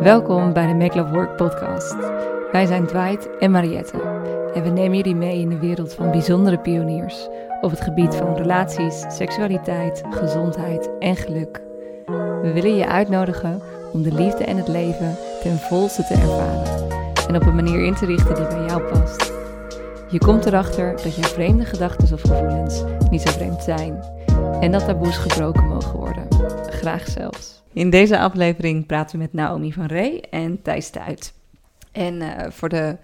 Welkom bij de Make Love Work podcast. Wij zijn Dwight en Mariette en we nemen jullie mee in de wereld van bijzondere pioniers op het gebied van relaties, seksualiteit, gezondheid en geluk. We willen je uitnodigen om de liefde en het leven ten volste te ervaren en op een manier in te richten die bij jou past. Je komt erachter dat je vreemde gedachten of gevoelens niet zo vreemd zijn en dat taboes gebroken mogen worden. Graag zelfs. In deze aflevering praten we met Naomi van Ree en Thijs Tuit. En uh, voor de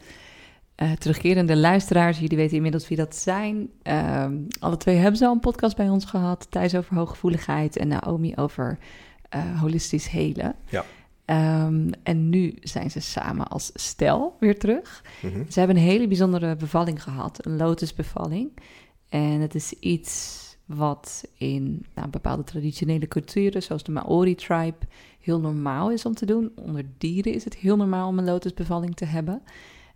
uh, terugkerende luisteraars, jullie weten inmiddels wie dat zijn. Uh, alle twee hebben ze al een podcast bij ons gehad. Thijs over hooggevoeligheid en Naomi over uh, holistisch helen. Ja. Um, en nu zijn ze samen als stel weer terug. Mhm. Ze hebben een hele bijzondere bevalling gehad, een lotusbevalling. En het is iets wat in nou, bepaalde traditionele culturen, zoals de Maori-tribe, heel normaal is om te doen. Onder dieren is het heel normaal om een lotusbevalling te hebben.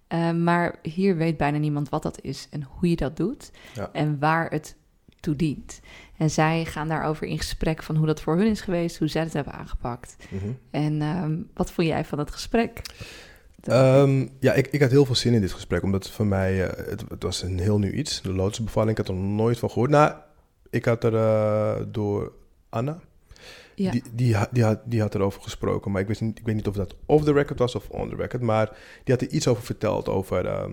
Uh, maar hier weet bijna niemand wat dat is en hoe je dat doet Ja. en waar het toe dient. En zij gaan daarover in gesprek van hoe dat voor hun is geweest, hoe zij het hebben aangepakt. Mhm. En um, wat vond jij van het gesprek? Um, ja, ik, ik had heel veel zin in dit gesprek, omdat het voor mij, uh, het, het, was een heel nieuw iets. De lotusbevalling, ik had er nooit van gehoord. Nou, ik had er uh, door Anna, Ja. die, die, die, had, die had erover gesproken, maar ik, wist niet, ik weet niet of dat off the record was of on the record, maar die had er iets over verteld, over uh,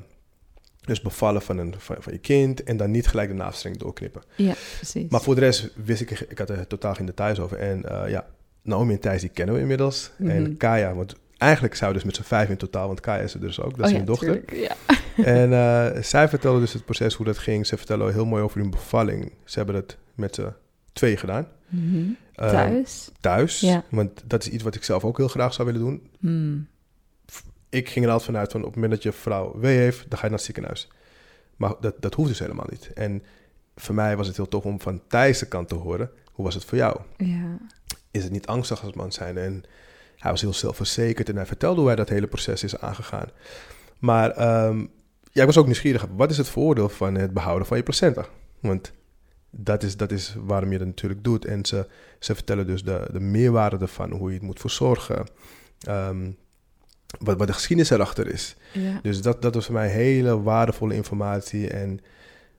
dus bevallen van, een, van, van je kind en dan niet gelijk de naafstreng doorknippen. Ja, precies. Maar voor de rest wist ik, ik had er totaal geen details over. En uh, ja, Naomi en Thijs, die kennen we inmiddels. Mhm. En Kaya, want eigenlijk zou dus met z'n vijf in totaal, want Kaya is er dus ook, dat oh, is ja, hun dochter. tuurlijk, Ja. En uh, zij vertelde dus het proces, hoe dat ging. Ze vertellen heel mooi over hun bevalling. Ze hebben het met z'n twee gedaan. Mm -hmm. Uh, Thuis? Thuis, Ja. want dat is iets wat ik zelf ook heel graag zou willen doen. Hmm. Ik ging er altijd vanuit van, op het moment dat je vrouw wee heeft, dan ga je naar het ziekenhuis. Maar dat, dat hoeft dus helemaal niet. En voor mij was het heel tof om van Thijs' de kant te horen. Hoe was het voor jou? Ja. Is het niet angstig als man zijn? En hij was heel zelfverzekerd en hij vertelde hoe hij dat hele proces is aangegaan. Maar um, ja, ik was ook nieuwsgierig. Wat is het voordeel van het behouden van je placenta? Want dat is, dat is waarom je dat natuurlijk doet. En ze, ze vertellen dus de, de meerwaarde ervan, hoe je het moet verzorgen. Um, wat, wat de geschiedenis erachter is. Ja. Dus dat, dat was voor mij hele waardevolle informatie. En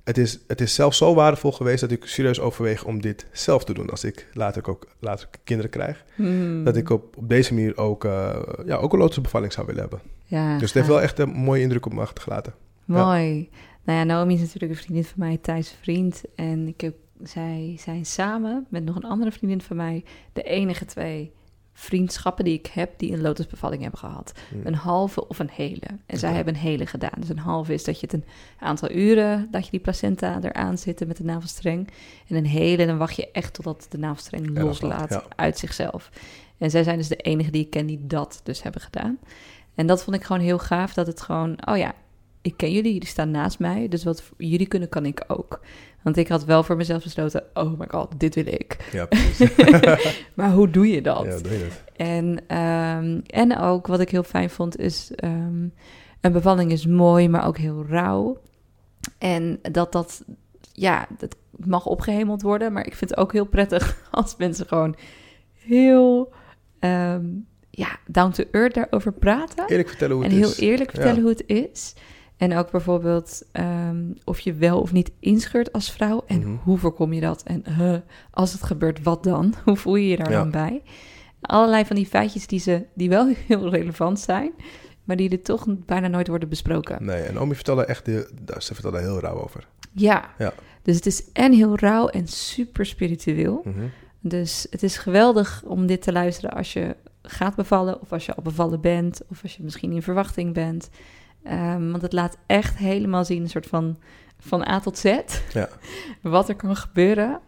het is, het is zelfs zo waardevol geweest dat ik serieus overweeg om dit zelf te doen. Als ik later, ook, later kinderen krijg. Hmm. Dat ik op, op deze manier ook, uh, ja, ook een lotusbevalling zou willen hebben. Ja, dus het heeft wel echt een mooie indruk op me achtergelaten. Mooi. Ja. Nou ja, Naomi is natuurlijk een vriendin van mij, Thijs vriend. En ik heb, zij zijn samen met nog een andere vriendin van mij de enige twee vriendschappen die ik heb die een lotusbevalling hebben gehad. Hmm. Een halve of een hele. En zij hebben een hele gedaan. Dus een halve is dat je het een aantal uren, dat je die placenta eraan zit met de navelstreng. En een hele, dan wacht je echt totdat de navelstreng Ja, loslaat ja. uit zichzelf. En zij zijn dus de enige die ik ken die dat dus hebben gedaan. En dat vond ik gewoon heel gaaf, dat het gewoon, oh ja, ik ken jullie, jullie staan naast mij, dus wat jullie kunnen, kan ik ook. Want ik had wel voor mezelf besloten, oh my god, dit wil ik. Ja, precies. maar hoe doe je dat? ja, doe je het. En, um, en ook wat ik heel fijn vond is, um, een bevalling is mooi, maar ook heel rauw. En dat dat, ja, dat mag opgehemeld worden, maar ik vind het ook heel prettig als mensen gewoon heel, um, ja, down to earth daarover praten. Eerlijk vertellen hoe het en is. heel eerlijk vertellen Ja. hoe het is. En ook bijvoorbeeld um, of je wel of niet inscheurt als vrouw. En Mhm. hoe voorkom je dat? En uh, als het gebeurt, wat dan? Hoe voel je je daar Ja. dan bij? Allerlei van die feitjes die, ze, die wel heel relevant zijn, maar die er toch bijna nooit worden besproken. Nee, en Omi vertelde echt, de, ze vertelde heel rauw over. Ja. Ja. dus het is en heel rauw en super spiritueel. Mhm. Dus het is geweldig om dit te luisteren als je gaat bevallen, of als je al bevallen bent, of als je misschien in verwachting bent. Um, want het laat echt helemaal zien, een soort van van A tot Z, Ja. wat er kan gebeuren.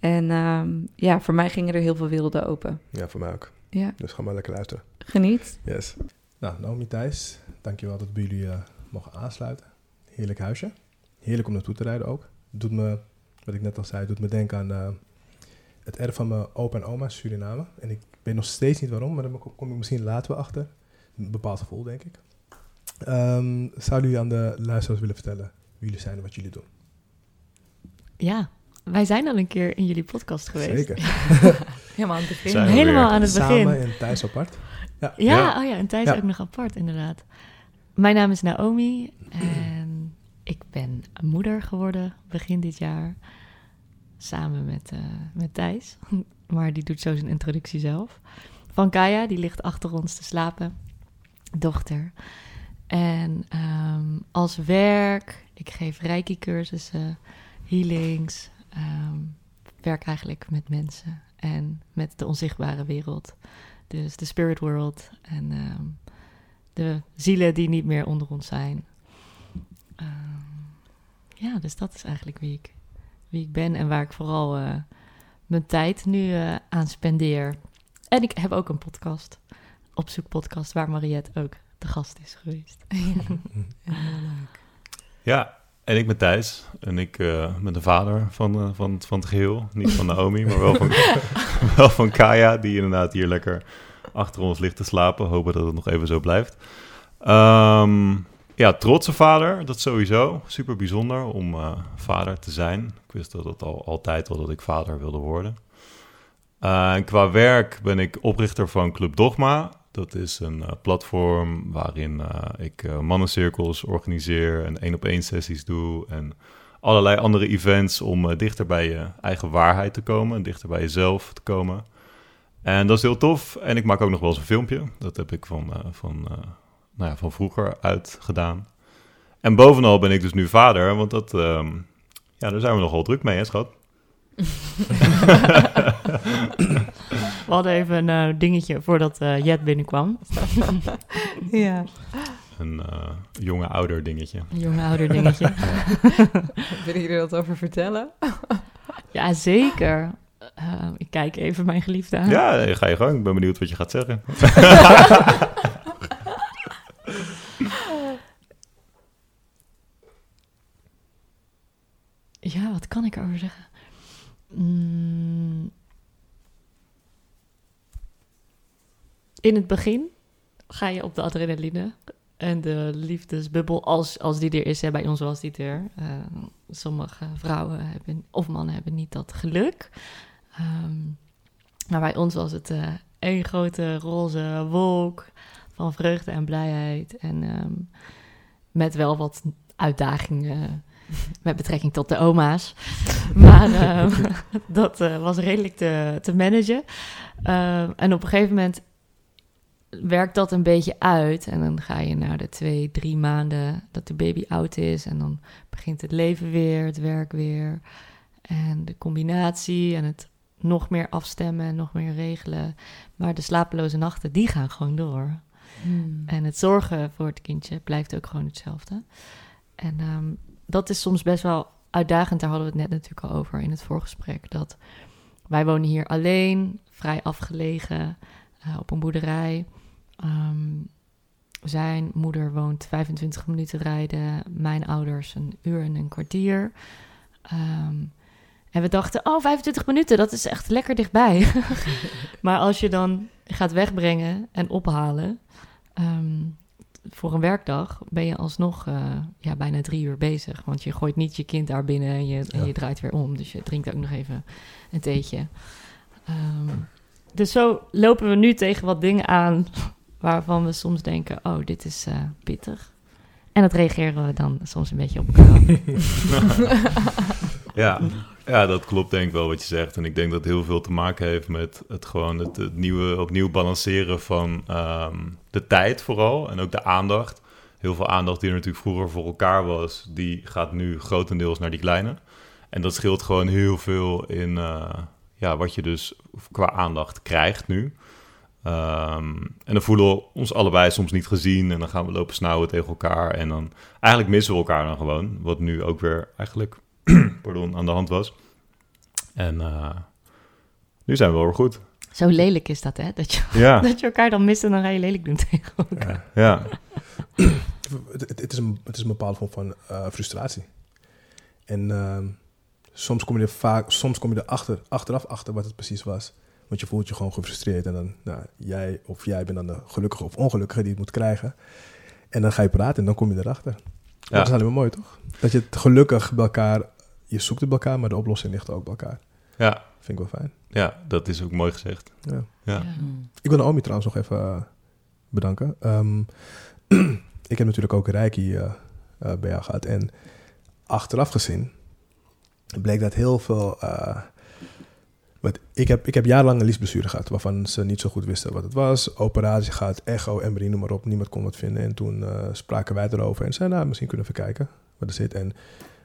En um, ja, voor mij gingen er heel veel werelden open. Ja, voor mij ook. Ja, Dus ga maar lekker luisteren. geniet. Yes. Nou, Naomi Thijs, dankjewel dat we jullie uh, mogen aansluiten. Heerlijk huisje. Heerlijk om naartoe te rijden ook. Doet me, wat ik net al zei, doet me denken aan uh, het erf van mijn opa en oma in Suriname. En ik weet nog steeds niet waarom, maar daar kom ik misschien later wel achter. Een bepaald gevoel, denk ik. Um, zouden jullie aan de luisteraars willen vertellen wie jullie zijn en wat jullie doen? Ja, wij zijn al een keer in jullie podcast geweest. Zeker. Helemaal aan het begin. Helemaal aan het begin. Samen en thuis apart. Ja. Ja, Ja. Oh ja en Thijs Ja. ook nog apart, inderdaad. Mijn naam is Naomi en ik ben moeder geworden begin dit jaar. Samen met, eh, met Thijs. Maar die doet zo zijn introductie zelf. Van Kaya, die ligt achter ons te slapen. Dochter. En ehm, als werk, ik geef reiki-cursussen, healings. ehm, werk eigenlijk met mensen en met de onzichtbare wereld. Dus de spirit world en ehm, de zielen die niet meer onder ons zijn. Ja, dus dat is eigenlijk wie ik, wie ik ben en waar ik vooral eh, mijn tijd nu eh, aan spendeer. En ik heb ook een podcast, opzoekpodcast, waar Mariette ook de gast is geweest. Ja, en ik ben Thijs. En ik eh, ben de vader van, eh, van, van het geheel. Niet van Naomi, maar wel van, wel van Kaya, die inderdaad hier lekker achter ons ligt te slapen. Hopen dat het nog even zo blijft. Ehm, ja, trotse vader, dat sowieso. Super bijzonder om eh, vader te zijn. Ik wist dat het al altijd al dat ik vader wilde worden. Eh, en qua werk ben ik oprichter van Club Dogma. Dat is een eh, platform waarin eh, ik eh, mannencirkels organiseer en één-op-één sessies doe. En allerlei andere events om dichter bij je eigen waarheid te komen. En dichter bij jezelf te komen. En dat is heel tof. En ik maak ook nog wel eens een filmpje. Dat heb ik van, van, nou ja, van vroeger uit gedaan. En bovenal ben ik dus nu vader. Want dat, ehm, ja, daar zijn we nogal druk mee, hè schat? We hadden even een eh, dingetje voordat eh, Jet binnenkwam. Ja. Een eh, jonge ouder dingetje. Een jonge ouder dingetje. Willen jullie dat over vertellen? ja, zeker. Ik kijk even mijn geliefde aan. Ja, ga je gang. Ik ben benieuwd wat je gaat zeggen. Ja, wat kan ik erover zeggen? Mm. In het begin ga je op de adrenaline en de liefdesbubbel, als, als die er is. Hè, bij ons was die er. Eh, sommige vrouwen hebben, of mannen hebben niet dat geluk. Ehm, maar bij ons was het eh één grote roze wolk van vreugde en blijheid. En ehm, met wel wat uitdagingen met betrekking tot de oma's. Maar ehm, dat eh, was redelijk te, te managen. Ehm, en op een gegeven moment werkt dat een beetje uit. En dan ga je naar de twee, drie maanden dat de baby oud is. En dan begint het leven weer, het werk weer. En de combinatie en het nog meer afstemmen en nog meer regelen. Maar de slapeloze nachten, die gaan gewoon door. En het zorgen voor het kindje blijft ook gewoon hetzelfde. En ehm, dat is soms best wel uitdagend. Daar hadden we het net natuurlijk al over in het voorgesprek. Dat wij wonen hier alleen, vrij afgelegen, eh, op een boerderij. Ehm, zijn moeder woont 25 minuten rijden. Mijn ouders een uur en een kwartier. Ehm, en we dachten, oh, 25 minuten, dat is echt lekker dichtbij. maar als je dan gaat wegbrengen en ophalen... ehm, voor een werkdag ben je alsnog eh, ja, bijna drie uur bezig. Want je gooit niet je kind daar binnen en je, en Ja. je draait weer om. Dus je drinkt ook nog even een theetje. Ehm, dus zo lopen we nu tegen wat dingen aan waarvan we soms denken... oh, dit is eh, pittig. En dat reageren we dan soms een beetje op elkaar. Ja. Ja, dat klopt denk ik wel wat je zegt. En ik denk dat het heel veel te maken heeft met het gewoon het, nieuwe, opnieuw balanceren van ehm, de tijd vooral. En ook de aandacht. Heel veel aandacht die er natuurlijk vroeger voor elkaar was, die gaat nu grotendeels naar die kleine. En dat scheelt gewoon heel veel in eh, ja, wat je dus qua aandacht krijgt nu. Ehm, en dan voelen we ons allebei soms niet gezien en dan gaan we lopen snauwen tegen elkaar. En dan eigenlijk missen we elkaar dan gewoon, wat nu ook weer eigenlijk pardon, aan de hand was. En eh, nu zijn we wel weer goed. Zo lelijk is dat, hè? Dat je, Ja, dat je elkaar dan mist en dan ga je lelijk doen tegen elkaar. Ja. ja, Het, het, het is een, het is een bepaalde vorm van eh, frustratie. En ehm, soms kom je er vaak, soms kom je er achter, achteraf achter wat het precies was. Want je voelt je gewoon gefrustreerd. En dan, nou, jij of jij bent dan de gelukkige of ongelukkige die het moet krijgen. En dan ga je praten en dan kom je erachter. Ja. Dat is alleen maar mooi, toch? Dat je het gelukkig bij elkaar, je zoekt het bij elkaar, maar de oplossing ligt ook bij elkaar. ja, Vind ik wel fijn. ja, dat is ook mooi gezegd. Ja. Ja. Ik wil Naomi trouwens nog even, eh, bedanken. Ehm, ik heb natuurlijk ook Reiki eh, eh, bij jou gehad. En achteraf gezien bleek dat heel veel... eh, want ik heb, ik heb jarenlang een liesblessure gehad... waarvan ze niet zo goed wisten wat het was. Operatie gehad, echo, embryos, noem maar op. Niemand kon wat vinden. En toen eh, spraken wij erover en zeiden... nou, misschien kunnen we even kijken wat er zit. En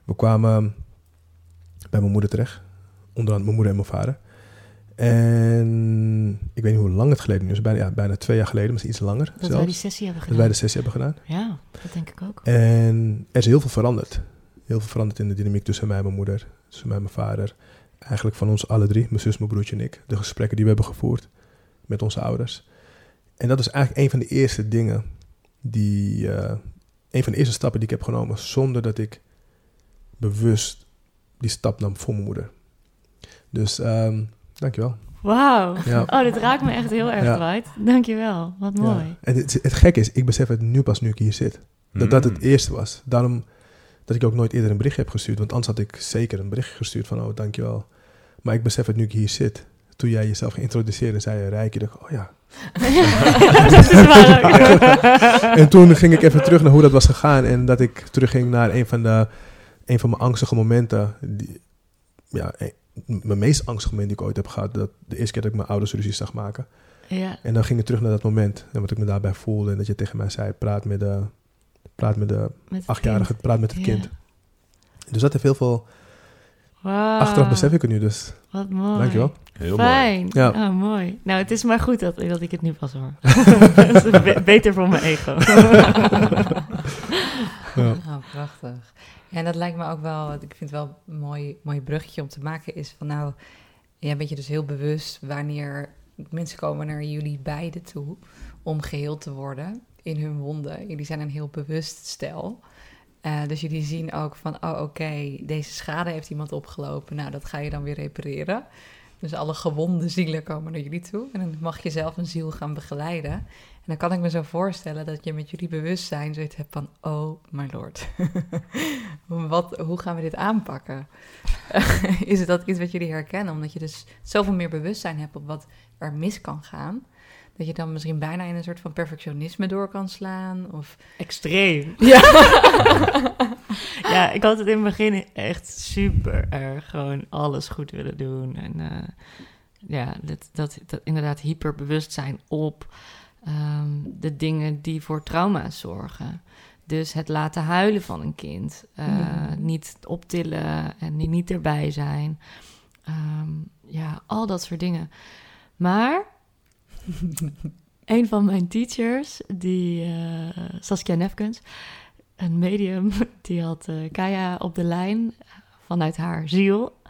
we kwamen bij mijn moeder terecht. Onder andere mijn moeder en mijn vader. En ik weet niet hoe lang het geleden is. Bijna, ja, bijna twee jaar geleden, misschien iets langer Dat wij die sessie hebben Dat gedaan. wij de sessie hebben gedaan. Ja, dat denk ik ook. En er is heel veel veranderd. Heel veel veranderd in de dynamiek tussen mij en mijn moeder. Tussen mij en mijn vader. Eigenlijk van ons alle drie. Mijn zus, mijn broertje en ik. De gesprekken die we hebben gevoerd met onze ouders. En dat is eigenlijk een van de eerste dingen die... eh, een van de eerste stappen die ik heb genomen... zonder dat ik bewust die stap nam voor mijn moeder. Dus ehm dankjewel. Wauw. Ja. Oh, dit raakt me echt heel erg, Ja. Dankjewel. Wat mooi. Ja. En het, het gekke is, ik besef het nu pas nu ik hier zit. Dat dat het Mm. eerste was. Daarom dat ik ook nooit eerder een bericht heb gestuurd. Want anders had ik zeker een bericht gestuurd van, oh, dankjewel. Maar ik besef het nu ik hier zit. Toen jij jezelf geïntroduceerde en zei je rijk, ik dacht, oh ja. dat is waar ook. En toen ging ik even terug naar hoe dat was gegaan. En dat ik terugging naar een van, de, een van mijn angstige momenten. Die, ja, mijn meest angstige moment die ik ooit heb gehad. Dat de eerste keer dat ik mijn ouders ruzie zag maken. Ja. En dan ging ik terug naar dat moment. En wat ik me daarbij voelde. En dat je tegen mij zei, praat met de, praat met de Met het achtjarige, praat met het Ja. kind. Dus dat heeft heel veel... Wauw. Achteraf besef ik het nu, dus Wat mooi. dankjewel. Heel mooi. Fijn. Ja. Oh, mooi. Nou, het is maar goed dat, dat ik het nu pas hoor. Dat is be- beter voor mijn ego. Ja. Oh, prachtig. En dat lijkt me ook wel, ik vind het wel een mooi, mooi bruggetje om te maken, is van nou, jij bent je dus heel bewust wanneer mensen komen naar jullie beiden toe om geheeld te worden in hun wonden. Jullie zijn een heel bewust stel. Eh, dus jullie zien ook van, oh oké, deze schade heeft iemand opgelopen. Nou, dat ga je dan weer repareren. Dus alle gewonde zielen komen naar jullie toe. En dan mag je zelf een ziel gaan begeleiden. Dan kan ik me zo voorstellen dat je met jullie bewustzijn zoiets hebt van... Oh, my lord. wat, hoe gaan we dit aanpakken? Is het dat iets wat jullie herkennen? Omdat je dus zoveel meer bewustzijn hebt op wat er mis kan gaan... dat je dan misschien bijna in een soort van perfectionisme door kan slaan? Of... Extreem. Ja. Ja, ik had het in het begin echt super erg gewoon alles goed willen doen. En eh, ja, dat, dat, dat inderdaad hyperbewustzijn op ehm, de dingen die voor trauma's zorgen. Dus het laten huilen van een kind. eh, Mhm. Niet optillen en niet- niet erbij zijn. Ehm, ja, al dat soort dingen. Maar een van mijn teachers, die eh, Saskia Nefkens, een medium, die had eh, Kaya op de lijn vanuit haar ziel.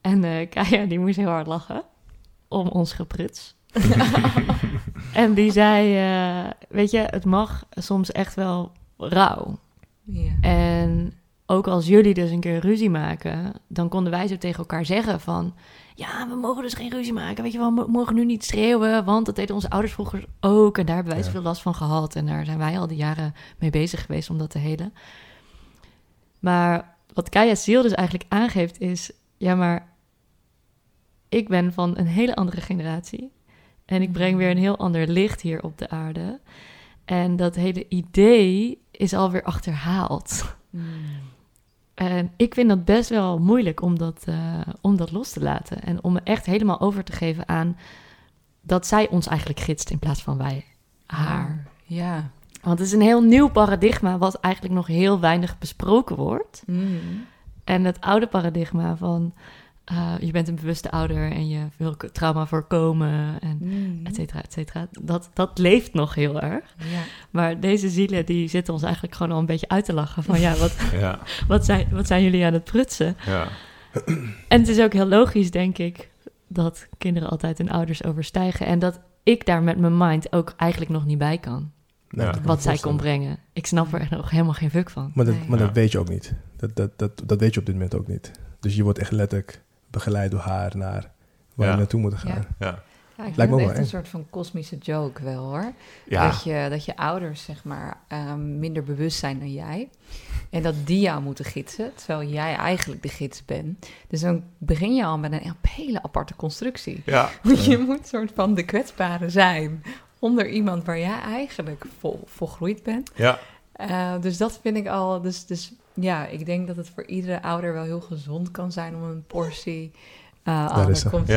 En eh, Kaya die moest heel hard lachen om ons gepruts. en die zei, eh, weet je, het mag soms echt wel rauw. ja. En ook als jullie dus een keer ruzie maken, dan konden wij zo tegen elkaar zeggen van... Ja, we mogen dus geen ruzie maken, weet je wel, we mogen nu niet schreeuwen... want dat deden onze ouders vroeger ook en daar hebben wij Ja. zoveel last van gehad... en daar zijn wij al die jaren mee bezig geweest om dat te helen. Maar wat Kaya Ziel dus eigenlijk aangeeft is... ja, maar ik ben van een hele andere generatie... en ik breng weer een heel ander licht hier op de aarde... En dat hele idee is alweer achterhaald. Mm. En ik vind dat best wel moeilijk om dat, eh, om dat los te laten. En om me echt helemaal over te geven aan dat zij ons eigenlijk gidst in plaats van wij haar. Ja. Want het is een heel nieuw paradigma wat eigenlijk nog heel weinig besproken wordt. Mm. En het oude paradigma van eh, je bent een bewuste ouder en je wil trauma voorkomen en Mm. et cetera, et cetera. Dat, dat leeft nog heel erg. Ja. Maar deze zielen die zitten ons eigenlijk gewoon al een beetje uit te lachen van ja, wat, Ja, wat, zijn, wat zijn jullie aan het prutsen? ja. En het is ook heel logisch, denk ik, dat kinderen altijd hun ouders overstijgen. En dat ik daar met mijn mind ook eigenlijk nog niet bij kan. Nou, Wat zij kon brengen. Ik snap er nog helemaal geen fuck van. Maar, dat, Nee. maar Ja. dat weet je ook niet. Dat, dat, dat, dat weet je op dit moment ook niet. Dus je wordt echt letterlijk begeleid door haar naar waar Ja. je naartoe moet gaan. Ja. ja. Ja, ik Lijkt me vind wel het echt een soort van kosmische joke wel hoor. Ja, Dat, je, dat je ouders zeg maar ehm, minder bewust zijn dan jij. En dat die jou moeten gidsen, terwijl jij eigenlijk de gids bent. Dus dan begin je al met een hele aparte constructie. ja. Want je moet soort van de kwetsbare zijn onder iemand waar jij eigenlijk vol, volgroeid bent. Ja, Eh, dus dat vind ik al. Dus, dus ja, ik denk dat het voor iedere ouder wel heel gezond kan zijn om een portie. eh Daar is komt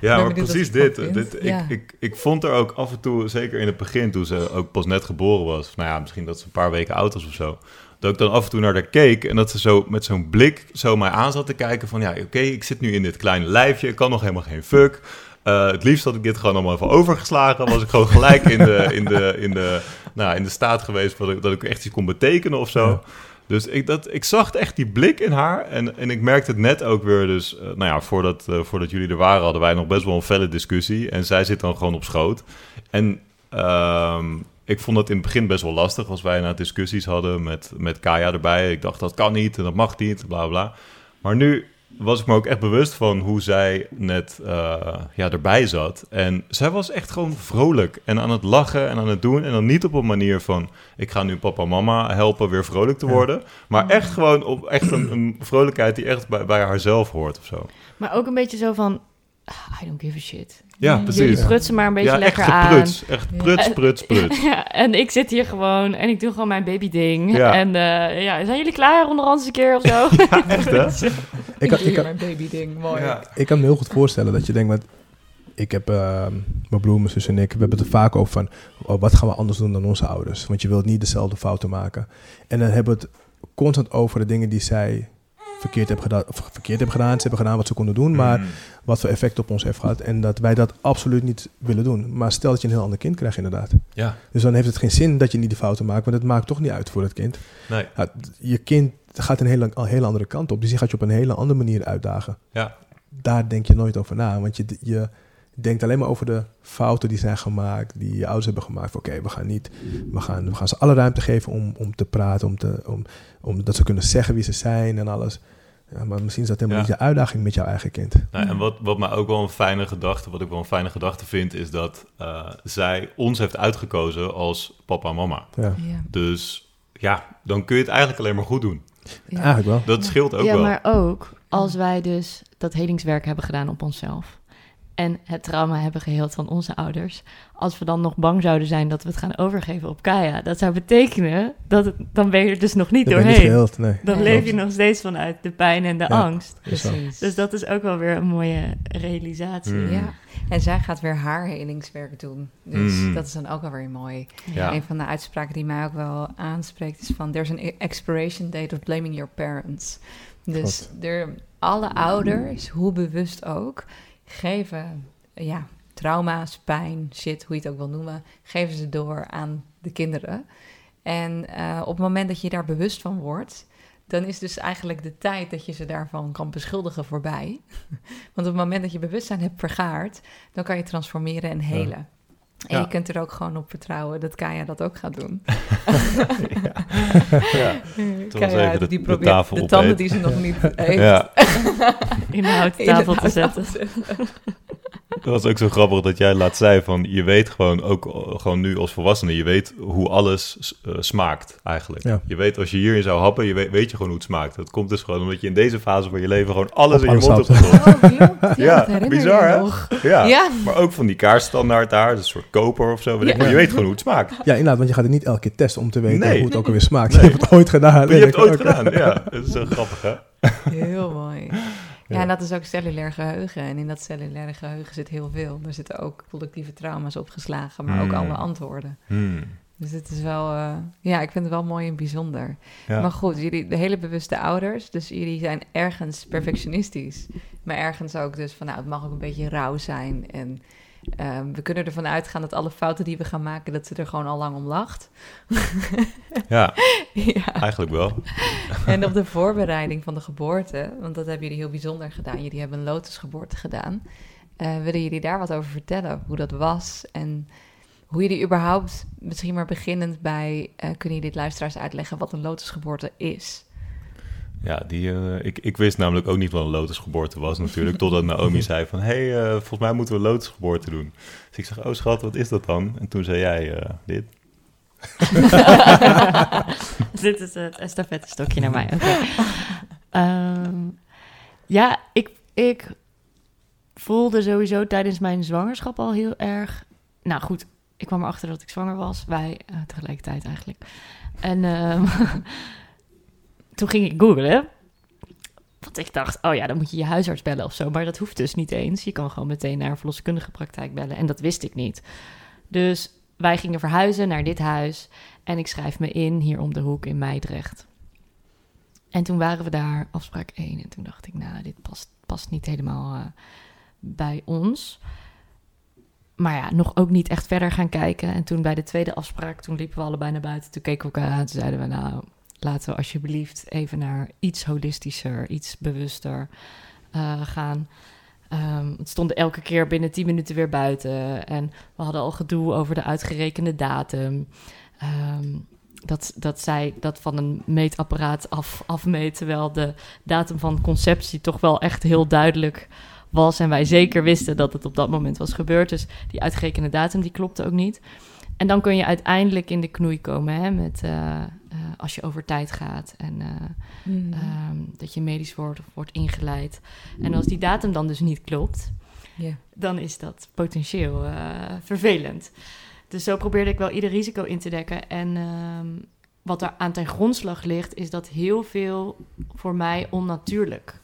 Ja, is maar precies dit. dit Ja. ik, ik, ik vond er ook af en toe, zeker in het begin, toen ze ook pas net geboren was, nou ja, misschien dat ze een paar weken oud was of zo, dat ik dan af en toe naar haar keek en dat ze zo met zo'n blik zo mij aan zat te kijken van, ja, oké, ik zit nu in dit kleine lijfje, ik kan nog helemaal geen fuck. Eh, het liefst had ik dit gewoon allemaal even overgeslagen. Was ik gewoon gelijk in de, in de, in de, nou, in de staat geweest dat ik, dat ik echt iets kon betekenen of zo. Ja. Dus ik, dat, ik zag echt die blik in haar. En, en ik merkte het net ook weer. Dus, eh, nou ja, voordat, eh, voordat jullie er waren, hadden wij nog best wel een felle discussie. En zij zit dan gewoon op schoot. En ehm, ik vond het in het begin best wel lastig als wij na discussies hadden met, met Kaya erbij. Ik dacht dat kan niet en dat mag niet, bla bla. Maar nu was ik me ook echt bewust van hoe zij net eh, ja, erbij zat. En zij was echt gewoon vrolijk en aan het lachen en aan het doen. En dan niet op een manier van, ik ga nu papa en mama helpen weer vrolijk te Ja. worden. Maar echt gewoon op echt een, een vrolijkheid die echt bij, bij haarzelf hoort of zo. Maar ook een beetje zo van, I don't give a shit. Ja, Ja. precies. Jullie prutsen maar een beetje ja, lekker echt aan. gepruts. Echt Ja. pruts, pruts, pruts. Ja, en ik zit hier gewoon en ik doe gewoon mijn babyding. Ja. En eh, ja, zijn jullie klaar onder ons een keer of zo? echt hè? Ik kan, ik, kan, mijn baby ding, mooi. Ja. ik kan me heel goed voorstellen dat je denkt, want ik heb eh, mijn broer, mijn zus en ik, we hebben het er vaak over van, oh, wat gaan we anders doen dan onze ouders? Want je wilt niet dezelfde fouten maken. En dan hebben we het constant over de dingen die zij verkeerd hebben gedaan, of verkeerd hebben gedaan. Ze hebben gedaan wat ze konden doen, maar Mm. wat voor effect op ons heeft gehad. En dat wij dat absoluut niet willen doen. Maar stel dat je een heel ander kind krijgt inderdaad. Ja, Dus dan heeft het geen zin dat je niet die fouten maakt, want het maakt toch niet uit voor het kind. nee. Ja, je kind gaat een hele, een hele andere kant op, dus die gaat je op een hele andere manier uitdagen. Ja. Daar denk je nooit over na, want je, je denkt alleen maar over de fouten die zijn gemaakt, die je ouders hebben gemaakt. Oké, we gaan niet, we gaan, we gaan ze alle ruimte geven om, om te praten, om, te, om, om dat ze kunnen zeggen wie ze zijn en alles. Ja, maar misschien is dat helemaal Ja. niet de uitdaging met jouw eigen kind. Nou, en wat, wat mij ook wel een fijne gedachte, wat ik wel een fijne gedachte vind, is dat eh, zij ons heeft uitgekozen als papa en mama. Ja, Ja. Dus ja, dan kun je het eigenlijk alleen maar goed doen. Ja. eigenlijk wel. Dat scheelt ook ja, wel. maar ook als wij dus dat helingswerk hebben gedaan op onszelf. En het trauma hebben geheeld van onze ouders. Als we dan nog bang zouden zijn dat we het gaan overgeven op Kaya. Dat zou betekenen dat het, dan ben je er dus nog niet Dat ben je niet doorheen. geheeld, nee. Dan Nee. leef je nog steeds vanuit de pijn en de Ja. angst. Precies. Dus dat is ook wel weer een mooie realisatie. Mm. Ja, en zij gaat weer haar helingswerk doen. Dus Mm. dat is dan ook wel weer mooi. Ja. Een van de uitspraken die mij ook wel aanspreekt is van... there's an expiration date of blaming your parents. Dus er, alle ouders, hoe bewust ook, geven ja, trauma's, pijn, shit, hoe je het ook wil noemen... geven ze door aan de kinderen. En eh, op het moment dat je daar bewust van wordt... dan is dus eigenlijk de tijd dat je ze daarvan kan beschuldigen voorbij. Want op het moment dat je bewustzijn hebt vergaard... dan kan je transformeren en helen. En Ja. je kunt er ook gewoon op vertrouwen dat Kaya dat ook gaat doen. Ja. De- die de probeert tafel de tanden opeet. die ze nog niet heeft Ja, In de houten tafel te zetten. dat was ook zo grappig dat jij laat zei van je weet gewoon ook eh, gewoon nu als volwassene, je weet hoe alles eh, smaakt eigenlijk. Ja. Je weet als je hierin zou happen, je weet, weet je gewoon hoe het smaakt. Dat komt dus gewoon omdat je in deze fase van je leven gewoon alles Op in je mond hebt gestopt. Oh. Ja, bizar, hè? Ja. Ja. Maar ook van die kaarststandaard daar, dat is een soort koper of zo. weet ik. Ja. Maar je weet gewoon hoe het smaakt. Ja, inderdaad, want je gaat het niet elke keer testen om te weten Nee. hoe het ook alweer smaakt. Nee. Je hebt het ooit gedaan. Je hebt het ooit gedaan, ja. Dat is zo grappig, hè? Heel mooi. Ja, en dat is ook cellulair geheugen. En in dat cellulaire geheugen zit heel veel. Er zitten ook collectieve trauma's opgeslagen, maar ook Hmm. alle antwoorden. Hmm. Dus het is wel, eh, ja, ik vind het wel mooi en bijzonder. Ja. Maar goed, jullie, de hele bewuste ouders, dus jullie zijn ergens perfectionistisch. Maar ergens ook dus van, nou, het mag ook een beetje rauw zijn. En ehm, we kunnen ervan uitgaan dat alle fouten die we gaan maken, dat ze er gewoon al lang om lacht. ja, ja. eigenlijk wel. En op de voorbereiding van de geboorte, want dat hebben jullie heel bijzonder gedaan. Jullie hebben een lotusgeboorte gedaan. Eh, willen jullie daar wat over vertellen? Hoe dat was en hoe jullie überhaupt, misschien maar beginnend bij, eh, kunnen jullie het luisteraars uitleggen wat een lotusgeboorte is? Ja, die, eh, ik, ik wist namelijk ook niet wat een lotusgeboorte was natuurlijk. Totdat Naomi zei van, hé, hey, eh, volgens mij moeten we een lotusgeboorte doen. Dus ik zeg, oh schat, wat is dat dan? En toen zei jij eh, dit. Dit is het estafettestokje naar mij. Ehm, ja, ik, ik voelde sowieso tijdens mijn zwangerschap al heel erg nou goed, ik kwam erachter dat ik zwanger was. Wij tegelijkertijd eigenlijk. En ehm, toen ging ik googlen. Want ik dacht, oh ja, dan moet je je huisarts bellen of zo. Maar dat hoeft dus niet eens. Je kan gewoon meteen naar een verloskundige praktijk bellen. En dat wist ik niet. Dus wij gingen verhuizen naar dit huis. En ik schrijf me in hier om de hoek in Meidrecht. En toen waren we daar, afspraak 1. En toen dacht ik, nou, dit past, past niet helemaal uh, bij ons. Maar ja, nog ook niet echt verder gaan kijken. En toen bij de tweede afspraak, toen liepen we allebei naar buiten. Toen keken we elkaar aan. Toen zeiden we, nou, laten we alsjeblieft even naar iets holistischer, iets bewuster uh, gaan. Um, het stonden elke keer binnen 10 minuten weer buiten. En we hadden al gedoe over de uitgerekende datum. Um, dat, dat zij dat van een meetapparaat af, afmeet, terwijl de datum van conceptie toch wel echt heel duidelijk was. En wij zeker wisten dat het op dat moment was gebeurd. Dus die uitgerekende datum die klopte ook niet. En dan kun je uiteindelijk in de knoei komen hè, met uh, uh, als je over tijd gaat en uh, mm. um, dat je medisch wordt of wordt ingeleid. En als die datum dan dus niet klopt, yeah. dan is dat potentieel vervelend. Dus zo probeerde ik wel ieder risico in te dekken. En um, wat er aan ten grondslag ligt, is dat heel veel voor mij onnatuurlijk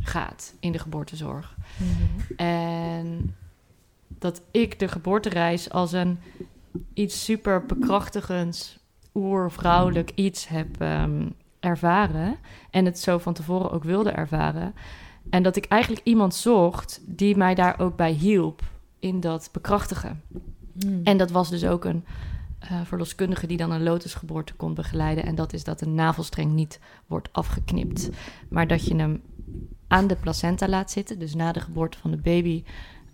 gaat in de geboortezorg. Mm -hmm. En dat ik de geboortereis als een iets super bekrachtigends, oervrouwelijk iets heb um, ervaren. En het zo van tevoren ook wilde ervaren. En dat ik eigenlijk iemand zocht die mij daar ook bij hielp in dat bekrachtigen. Hmm. En dat was dus ook een uh, verloskundige die dan een lotusgeboorte kon begeleiden. En dat is dat een navelstreng niet wordt afgeknipt, maar dat je hem aan de placenta laat zitten. Dus na de geboorte van de baby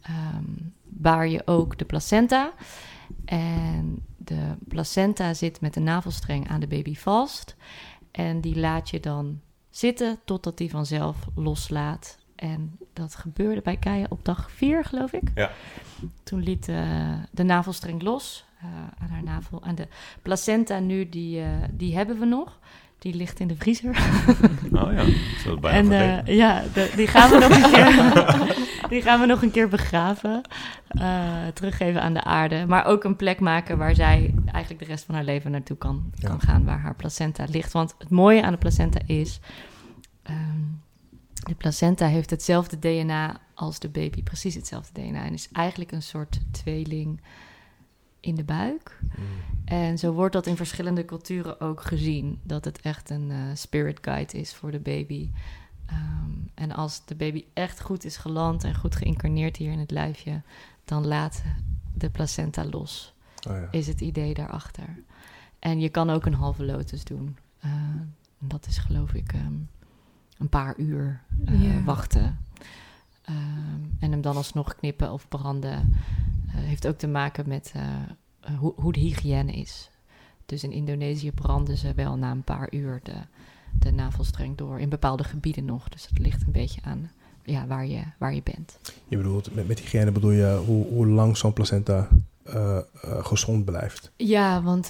um, baar je ook de placenta. En de placenta zit met de navelstreng aan de baby vast. En die laat je dan zitten totdat die vanzelf loslaat. En dat gebeurde bij Kaya op dag 4, geloof ik. Ja. Toen liet uh, de navelstreng los uh, aan haar navel. En de placenta nu, die, uh, die hebben we nog. Die ligt in de vriezer. Oh ja, dat bijna En uh, ja, de, die, gaan we nog een keer, die gaan we nog een keer begraven. Uh, teruggeven aan de aarde. Maar ook een plek maken waar zij eigenlijk de rest van haar leven naartoe kan, ja. kan gaan. Waar haar placenta ligt. Want het mooie aan de placenta is... Um, de placenta heeft hetzelfde DNA als de baby. Precies hetzelfde DNA. En is eigenlijk een soort tweeling in de buik. Mm. En zo wordt dat in verschillende culturen ook gezien. Dat het echt een uh, spirit guide is voor de baby. Um, en als de baby echt goed is geland en goed geïncarneerd hier in het lijfje, dan laat de placenta los. Oh ja. Is het idee daarachter. En je kan ook een halve lotus doen. Uh, dat is geloof ik um, een paar uur uh, yeah. wachten. Um, en hem dan alsnog knippen of branden. Uh, heeft ook te maken met uh, hoe, hoe, de hygiëne is. Dus in Indonesië branden ze wel na een paar uur de, de navelstreng door. In bepaalde gebieden nog. Dus het ligt een beetje aan ja, waar, je, waar je bent. Je bedoelt, met, met hygiëne bedoel je hoe, hoe lang zo'n placenta uh, gezond blijft? Ja, want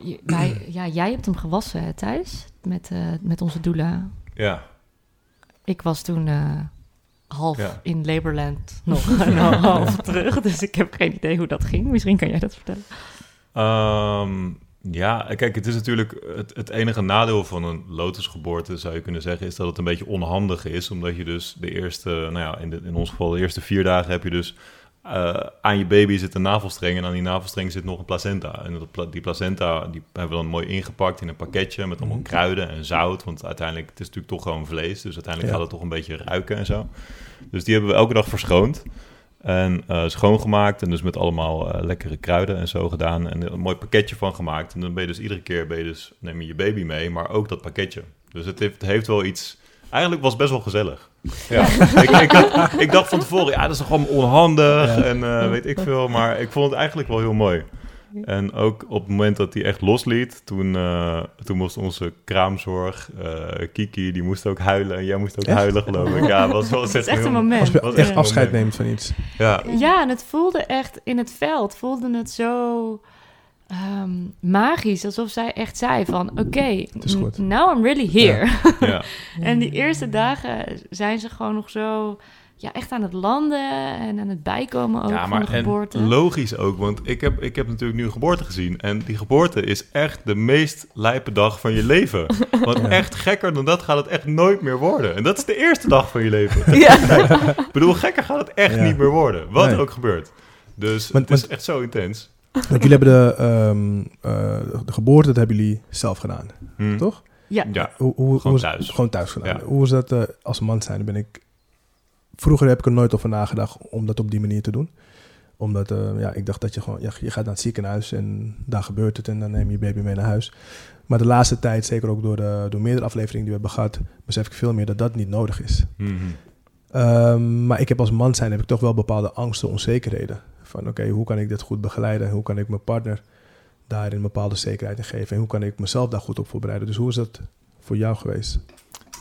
je, wij, ja, jij hebt hem gewassen hè, Thijs. Met, met onze doula. Ja. Ik was toen half ja. in Laborland nog en half terug. Dus ik heb geen idee hoe dat ging. Misschien kan jij dat vertellen. Um, ja, kijk, het is natuurlijk het, het, enige nadeel van een lotusgeboorte, zou je kunnen zeggen, is dat het een beetje onhandig is. Omdat je dus de eerste, nou ja, in, de, in ons geval de eerste vier dagen heb je dus uh, aan je baby zit een navelstreng en aan die navelstreng zit nog een placenta. En dat, die placenta die hebben we dan mooi ingepakt in een pakketje met allemaal kruiden en zout. Want uiteindelijk, het is natuurlijk toch gewoon vlees, dus uiteindelijk ja. gaat het toch een beetje ruiken en zo. Dus die hebben we elke dag verschoond en uh, schoongemaakt en dus met allemaal uh, lekkere kruiden en zo gedaan. En een mooi pakketje van gemaakt. En dan ben je dus iedere keer, ben je dus, neem je je baby mee, maar ook dat pakketje. Dus het heeft, het heeft wel iets... Eigenlijk was het best wel gezellig. Ja, ik, ik, had, ik, dacht van tevoren, ja, dat is toch gewoon onhandig ja. en uh, weet ik veel. Maar ik vond het eigenlijk wel heel mooi. En ook op het moment dat hij echt losliet, toen, uh, toen moest onze kraamzorg, uh, Kiki, die moest ook huilen. En jij moest ook echt? huilen, geloof ik. Ja, was wel het is echt een moment. Was, was echt ja. afscheid neemt van iets. Ja. ja, en het voelde echt in het veld, voelde het zo um, magisch. Alsof zij echt zei van, oké, okay, now I'm really here. Ja. ja. en die eerste dagen zijn ze gewoon nog zo ja, echt aan het landen en aan het bijkomen ook ja, van maar de en geboorte. logisch ook, want ik heb, ik heb natuurlijk nu een geboorte gezien. En die geboorte is echt de meest lijpe dag van je leven. Want Ja. echt gekker dan dat gaat het echt nooit meer worden. En dat is de eerste dag van je leven. ja. Ik bedoel, gekker gaat het echt Ja. niet meer worden. Wat Nee. ook gebeurt. Dus het is echt zo intens. Want jullie hebben de, ehm, eh, de geboorte, dat hebben jullie zelf gedaan, Hm. toch? ja. Ja, Hoe, hoe, Gewoon hoe thuis. Gewoon thuis gedaan. Ja. Hoe is dat eh, als man zijn? Ben ik... Vroeger heb ik er nooit over nagedacht om dat op die manier te doen. Omdat eh, ja, ik dacht dat je gewoon... Ja, je gaat naar het ziekenhuis en daar gebeurt het en dan neem je je baby mee naar huis. Maar de laatste tijd, zeker ook door, de, door meerdere afleveringen die we hebben gehad... besef ik veel meer dat dat niet nodig is. Mhm. Ehm, maar ik heb als man zijn heb ik toch wel bepaalde angsten, onzekerheden. Van oké, hoe kan ik dit goed begeleiden? Hoe kan ik mijn partner daarin bepaalde zekerheid in geven? En hoe kan ik mezelf daar goed op voorbereiden? Dus hoe is dat voor jou geweest?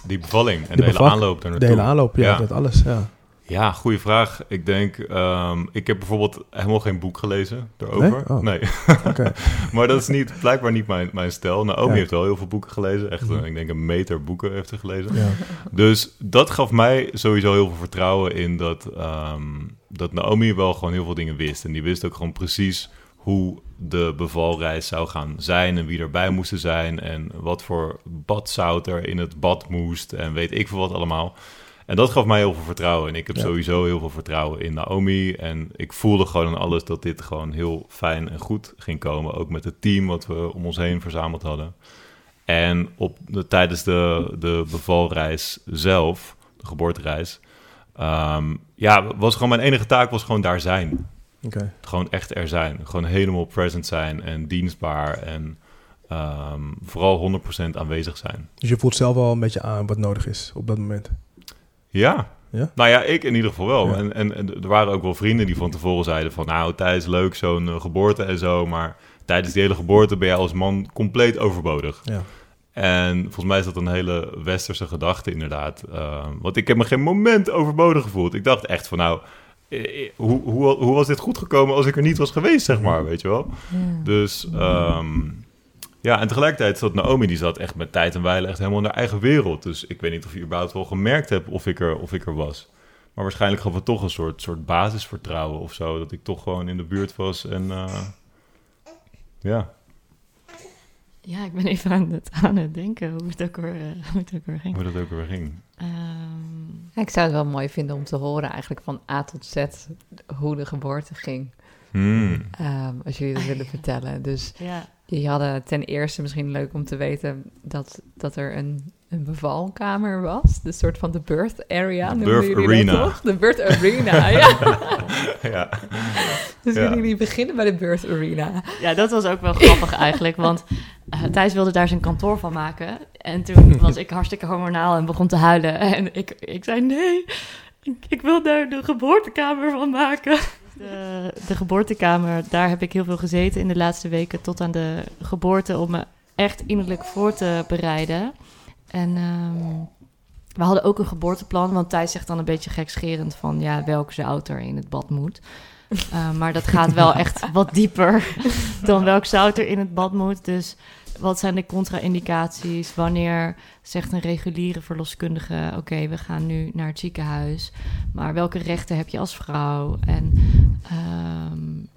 Die bevalling en De de, hele aanloop daar De hele aanloop, ja, Ja. dat alles. Ja. Ja, goede vraag. Ik denk, ehm, ik heb bijvoorbeeld helemaal geen boek gelezen daarover. Nee? Oh. Oké. maar dat is niet, blijkbaar niet mijn, mijn stijl. Naomi Ja. heeft wel heel veel boeken gelezen. Echt, Mhm. ik denk een meter boeken heeft ze gelezen. Ja. Dus dat gaf mij sowieso heel veel vertrouwen in dat, ehm, dat Naomi wel gewoon heel veel dingen wist. En die wist ook gewoon precies hoe de bevalreis zou gaan zijn en wie erbij moesten zijn en wat voor badzout er in het bad moest en weet ik veel wat allemaal. En dat gaf mij heel veel vertrouwen. En ik heb Ja. sowieso heel veel vertrouwen in Naomi. En ik voelde gewoon aan alles dat dit gewoon heel fijn en goed ging komen. Ook met het team wat we om ons heen verzameld hadden. En op de, tijdens de, de bevalreis zelf, de geboortereis, ehm, ja, was gewoon mijn enige taak was gewoon daar zijn. Oké. Gewoon echt er zijn. Gewoon helemaal present zijn en dienstbaar en ehm, vooral 100% aanwezig zijn. Dus je voelt zelf wel een beetje aan wat nodig is op dat moment. Ja. Ja? Nou ja, ik in ieder geval wel. Ja. En, en, en er waren ook wel vrienden die van tevoren zeiden van... nou, tijdens leuk zo'n eh, geboorte en zo... maar tijdens die hele geboorte ben je als man compleet overbodig. Ja. En volgens mij is dat een hele westerse gedachte inderdaad. Eh, want ik heb me geen moment overbodig gevoeld. Ik dacht echt van nou... Hoe, hoe, hoe was dit goed gekomen als ik er niet was geweest, zeg maar, weet je wel? Dus ehm, ja, en tegelijkertijd zat Naomi, die zat echt met tijd en wijle echt helemaal in haar eigen wereld. Dus ik weet niet of je überhaupt wel gemerkt hebt of ik er, of ik er was. Maar waarschijnlijk gaf het toch een soort, soort basisvertrouwen of zo. Dat ik toch gewoon in de buurt was en eh, ja. Ja, ik ben even aan het, aan het denken hoe het ook weer, eh, hoe het ook weer ging. Hoe dat ook weer ging. Ehm, Ja, ik zou het wel mooi vinden om te horen eigenlijk van A tot Z hoe de geboorte ging. Hmm. Ehm, als jullie dat willen vertellen. Dus ja, jullie hadden ten eerste misschien leuk om te weten dat, dat er een, een bevalkamer was. De soort van de birth area. De birth jullie dat arena. toch? De birth arena, ja. ja. Dus Ja. willen jullie beginnen bij de birth arena? ja, dat was ook wel grappig eigenlijk, want eh, Thijs wilde daar zijn kantoor van maken. En toen was ik hartstikke hormonaal en begon te huilen. En ik, ik zei, nee, ik, ik wil daar de geboortekamer van maken. De, de geboortekamer, daar heb ik heel veel gezeten in de laatste weken tot aan de geboorte om me echt innerlijk voor te bereiden. En ehm, we hadden ook een geboorteplan, want Thijs zegt dan een beetje gekscherend van ja, welk zout er in het bad moet. Uh, maar dat gaat wel echt wat dieper dan welk zout er in het bad moet. Dus wat zijn de contra-indicaties? Wanneer zegt een reguliere verloskundige: Oké, we gaan nu naar het ziekenhuis. Maar welke rechten heb je als vrouw? En um,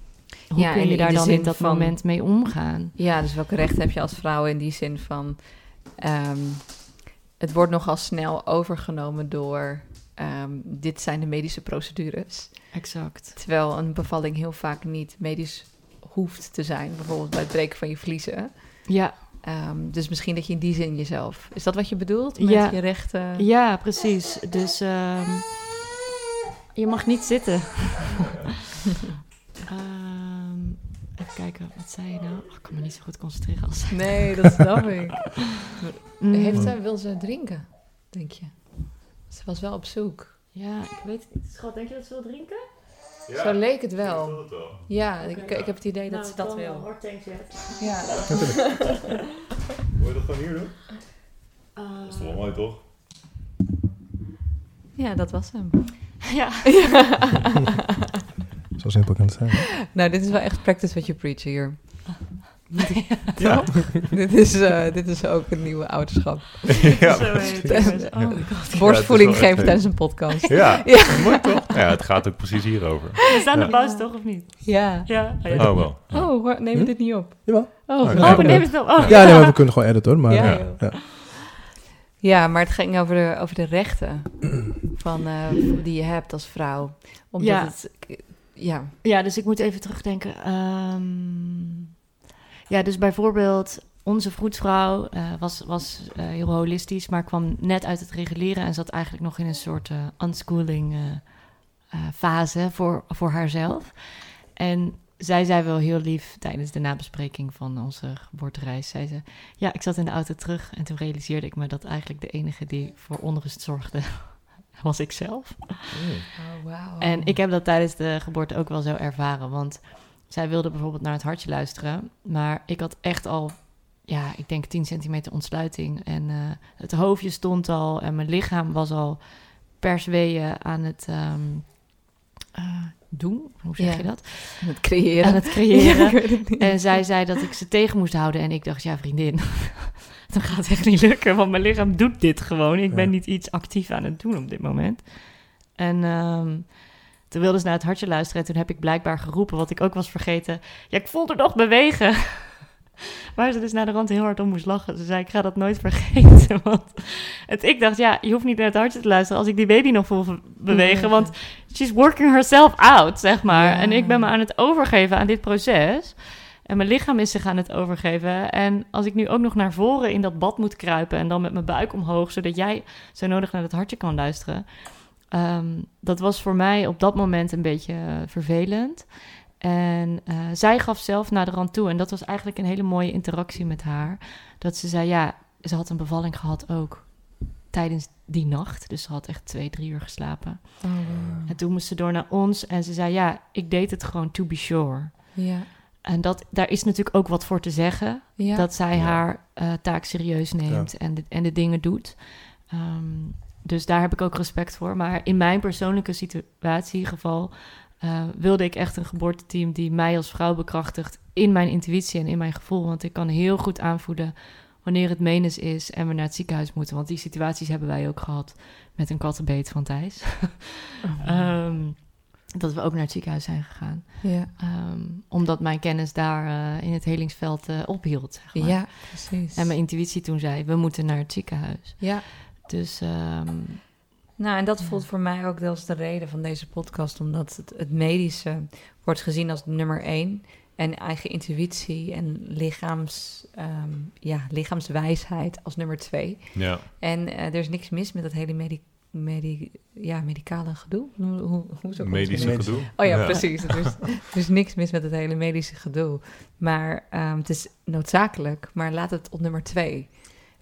hoe Ja, kun je daar dan in dat van- moment mee omgaan? Ja, dus welke rechten heb je als vrouw in die zin van... ehm, het wordt nogal snel overgenomen door... ehm, dit zijn de medische procedures. Exact. Terwijl een bevalling heel vaak niet medisch hoeft te zijn. Bijvoorbeeld bij het breken van je vliezen. Ja, Ehm, dus misschien dat je in die zin jezelf... Is dat wat je bedoelt met Ja. je rechten? ja precies. Dus ehm, je mag niet zitten. Ehm, even kijken, wat zei je nou? Oh, ik kan me niet zo goed concentreren als... Nee, dat snap ik. Mm. Heeft zij, wil ze drinken, denk je? Ze was wel op zoek. Ja, ik weet het niet. Schat, denk je dat ze wil drinken? Zo leek het wel. Ja, ik, ik heb het idee Nou, dat ze dat wil. Ja. Wil je dat gewoon hier doen? Dat is toch wel mooi, toch? ja, dat was hem. ja. Zo simpel kan het zijn. Nou, dit is wel echt practice what you preach hier. Ja. dit, is, eh, dit is ook een nieuwe ouderschap. ja, Zo heet het. precies. Oh my god. Borstvoeding wel geven tijdens een podcast. ja. Ja. mooi toch? Ja, het gaat ook precies hierover. We staan Ja. de pauze toch of niet? Ja. Ja. Oh, Oh, wel. Oh, hoor, neem je Hm? dit niet op? Jawel. Oh, Oh. Oh, we nemen het wel. Oh. Ja, nee, maar we kunnen gewoon editen hoor. Maar, Ja, ja. ja. Ja, maar het ging over de, over de rechten van, eh, die je hebt als vrouw. Omdat Ja. het... Ja, Ja, dus ik moet even terugdenken. Ehm, ja, dus bijvoorbeeld onze vroedvrouw eh, was, was eh, heel holistisch, maar kwam net uit het reguleren en zat eigenlijk nog in een soort eh, unschooling eh, fase voor, voor haarzelf. En zij zei wel heel lief tijdens de nabespreking van onze geboortereis. Zei ze, ja, ik zat in de auto terug en toen realiseerde ik me dat eigenlijk de enige die voor onrust zorgde, was ik zelf. Oh, wauw. En ik heb dat tijdens de geboorte ook wel zo ervaren. Want zij wilde bijvoorbeeld naar het hartje luisteren. Maar ik had echt al, ja, ik denk 10 centimeter ontsluiting. En eh, het hoofdje stond al en mijn lichaam was al per zweeën aan het ehm, eh, doen. Hoe zeg Ja. je dat? het creëren. Aan het creëren. Ja, het niet. En zij zei dat ik ze tegen moest houden. En ik dacht, ja, vriendin, dat gaat echt niet lukken. Want mijn lichaam doet dit gewoon. Ik ben niet iets actief aan het doen op dit moment. En ehm, toen wilde ze naar het hartje luisteren. En toen heb ik blijkbaar geroepen, wat ik ook was vergeten. Ja, ik voelde nog bewegen. Waar ze dus naar de rand heel hard om moest lachen. Ze zei, ik ga dat nooit vergeten. Want het, ik dacht, ja, je hoeft niet naar het hartje te luisteren... als ik die baby nog voel be- bewegen. Want she's working herself out, zeg maar. Ja. En ik ben me aan het overgeven aan dit proces. En mijn lichaam is zich aan het overgeven. En als ik nu ook nog naar voren in dat bad moet kruipen... en dan met mijn buik omhoog... zodat jij zo nodig naar het hartje kan luisteren... ehm, dat was voor mij op dat moment een beetje eh, vervelend. En eh, zij gaf zelf naar de rand toe. En dat was eigenlijk een hele mooie interactie met haar. Dat ze zei, ja, ze had een bevalling gehad ook tijdens die nacht. Dus ze had echt twee, drie uur geslapen. Oh, wow. En toen moest ze door naar ons en ze zei: Ja, ik deed het gewoon to be sure. Ja. En dat, daar is natuurlijk ook wat voor te zeggen. Ja. Dat zij Ja. haar eh, taak serieus neemt en, de, en de dingen doet. Ehm, dus daar heb ik ook respect voor. Maar in mijn persoonlijke situatie, geval, eh, wilde ik echt een geboorteteam die mij als vrouw bekrachtigt in mijn intuïtie en in mijn gevoel. Want ik kan heel goed aanvoelen wanneer het menens is en we naar het ziekenhuis moeten. Want die situaties hebben wij ook gehad met een kattenbeet van Thijs. Oh. Ehm, dat we ook naar het ziekenhuis zijn gegaan. ja. Ehm, omdat mijn kennis daar eh, in het helingsveld eh, ophield. Zeg maar. ja, precies. En mijn intuïtie toen zei, we moeten naar het ziekenhuis. ja. Dus ehm, Nou, en dat Ja. voelt voor mij ook deels de reden van deze podcast, omdat het, het medische wordt gezien als nummer één. En eigen intuïtie en lichaams, ehm, ja, lichaamswijsheid als nummer twee. Ja. En eh, er is niks mis met dat hele medi medi ja, medicale gedoe. Hoe, hoe, Medische gedoe. Oh ja, precies. Er is, er is niks mis met het hele medische gedoe. Maar ehm, het is noodzakelijk. Maar laat het op nummer twee.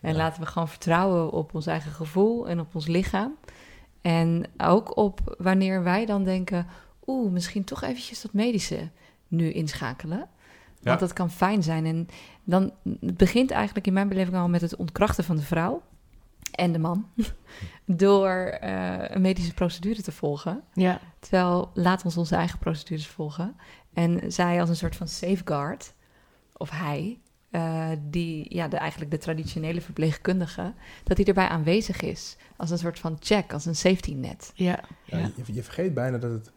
En Ja. laten we gewoon vertrouwen op ons eigen gevoel en op ons lichaam. En ook op wanneer wij dan denken... oeh, misschien toch eventjes dat medische nu inschakelen. Want dat kan fijn zijn. En dan het begint eigenlijk in mijn beleving al met het ontkrachten van de vrouw en de man. door eh, een medische procedure te volgen. ja, Terwijl laat ons onze eigen procedures volgen. En zij als een soort van safeguard, of hij, eh, die ja, de, eigenlijk de traditionele verpleegkundige, dat hij erbij aanwezig is. Als een soort van check, als een safety net. ja, Ja, ja. Je, je vergeet bijna dat het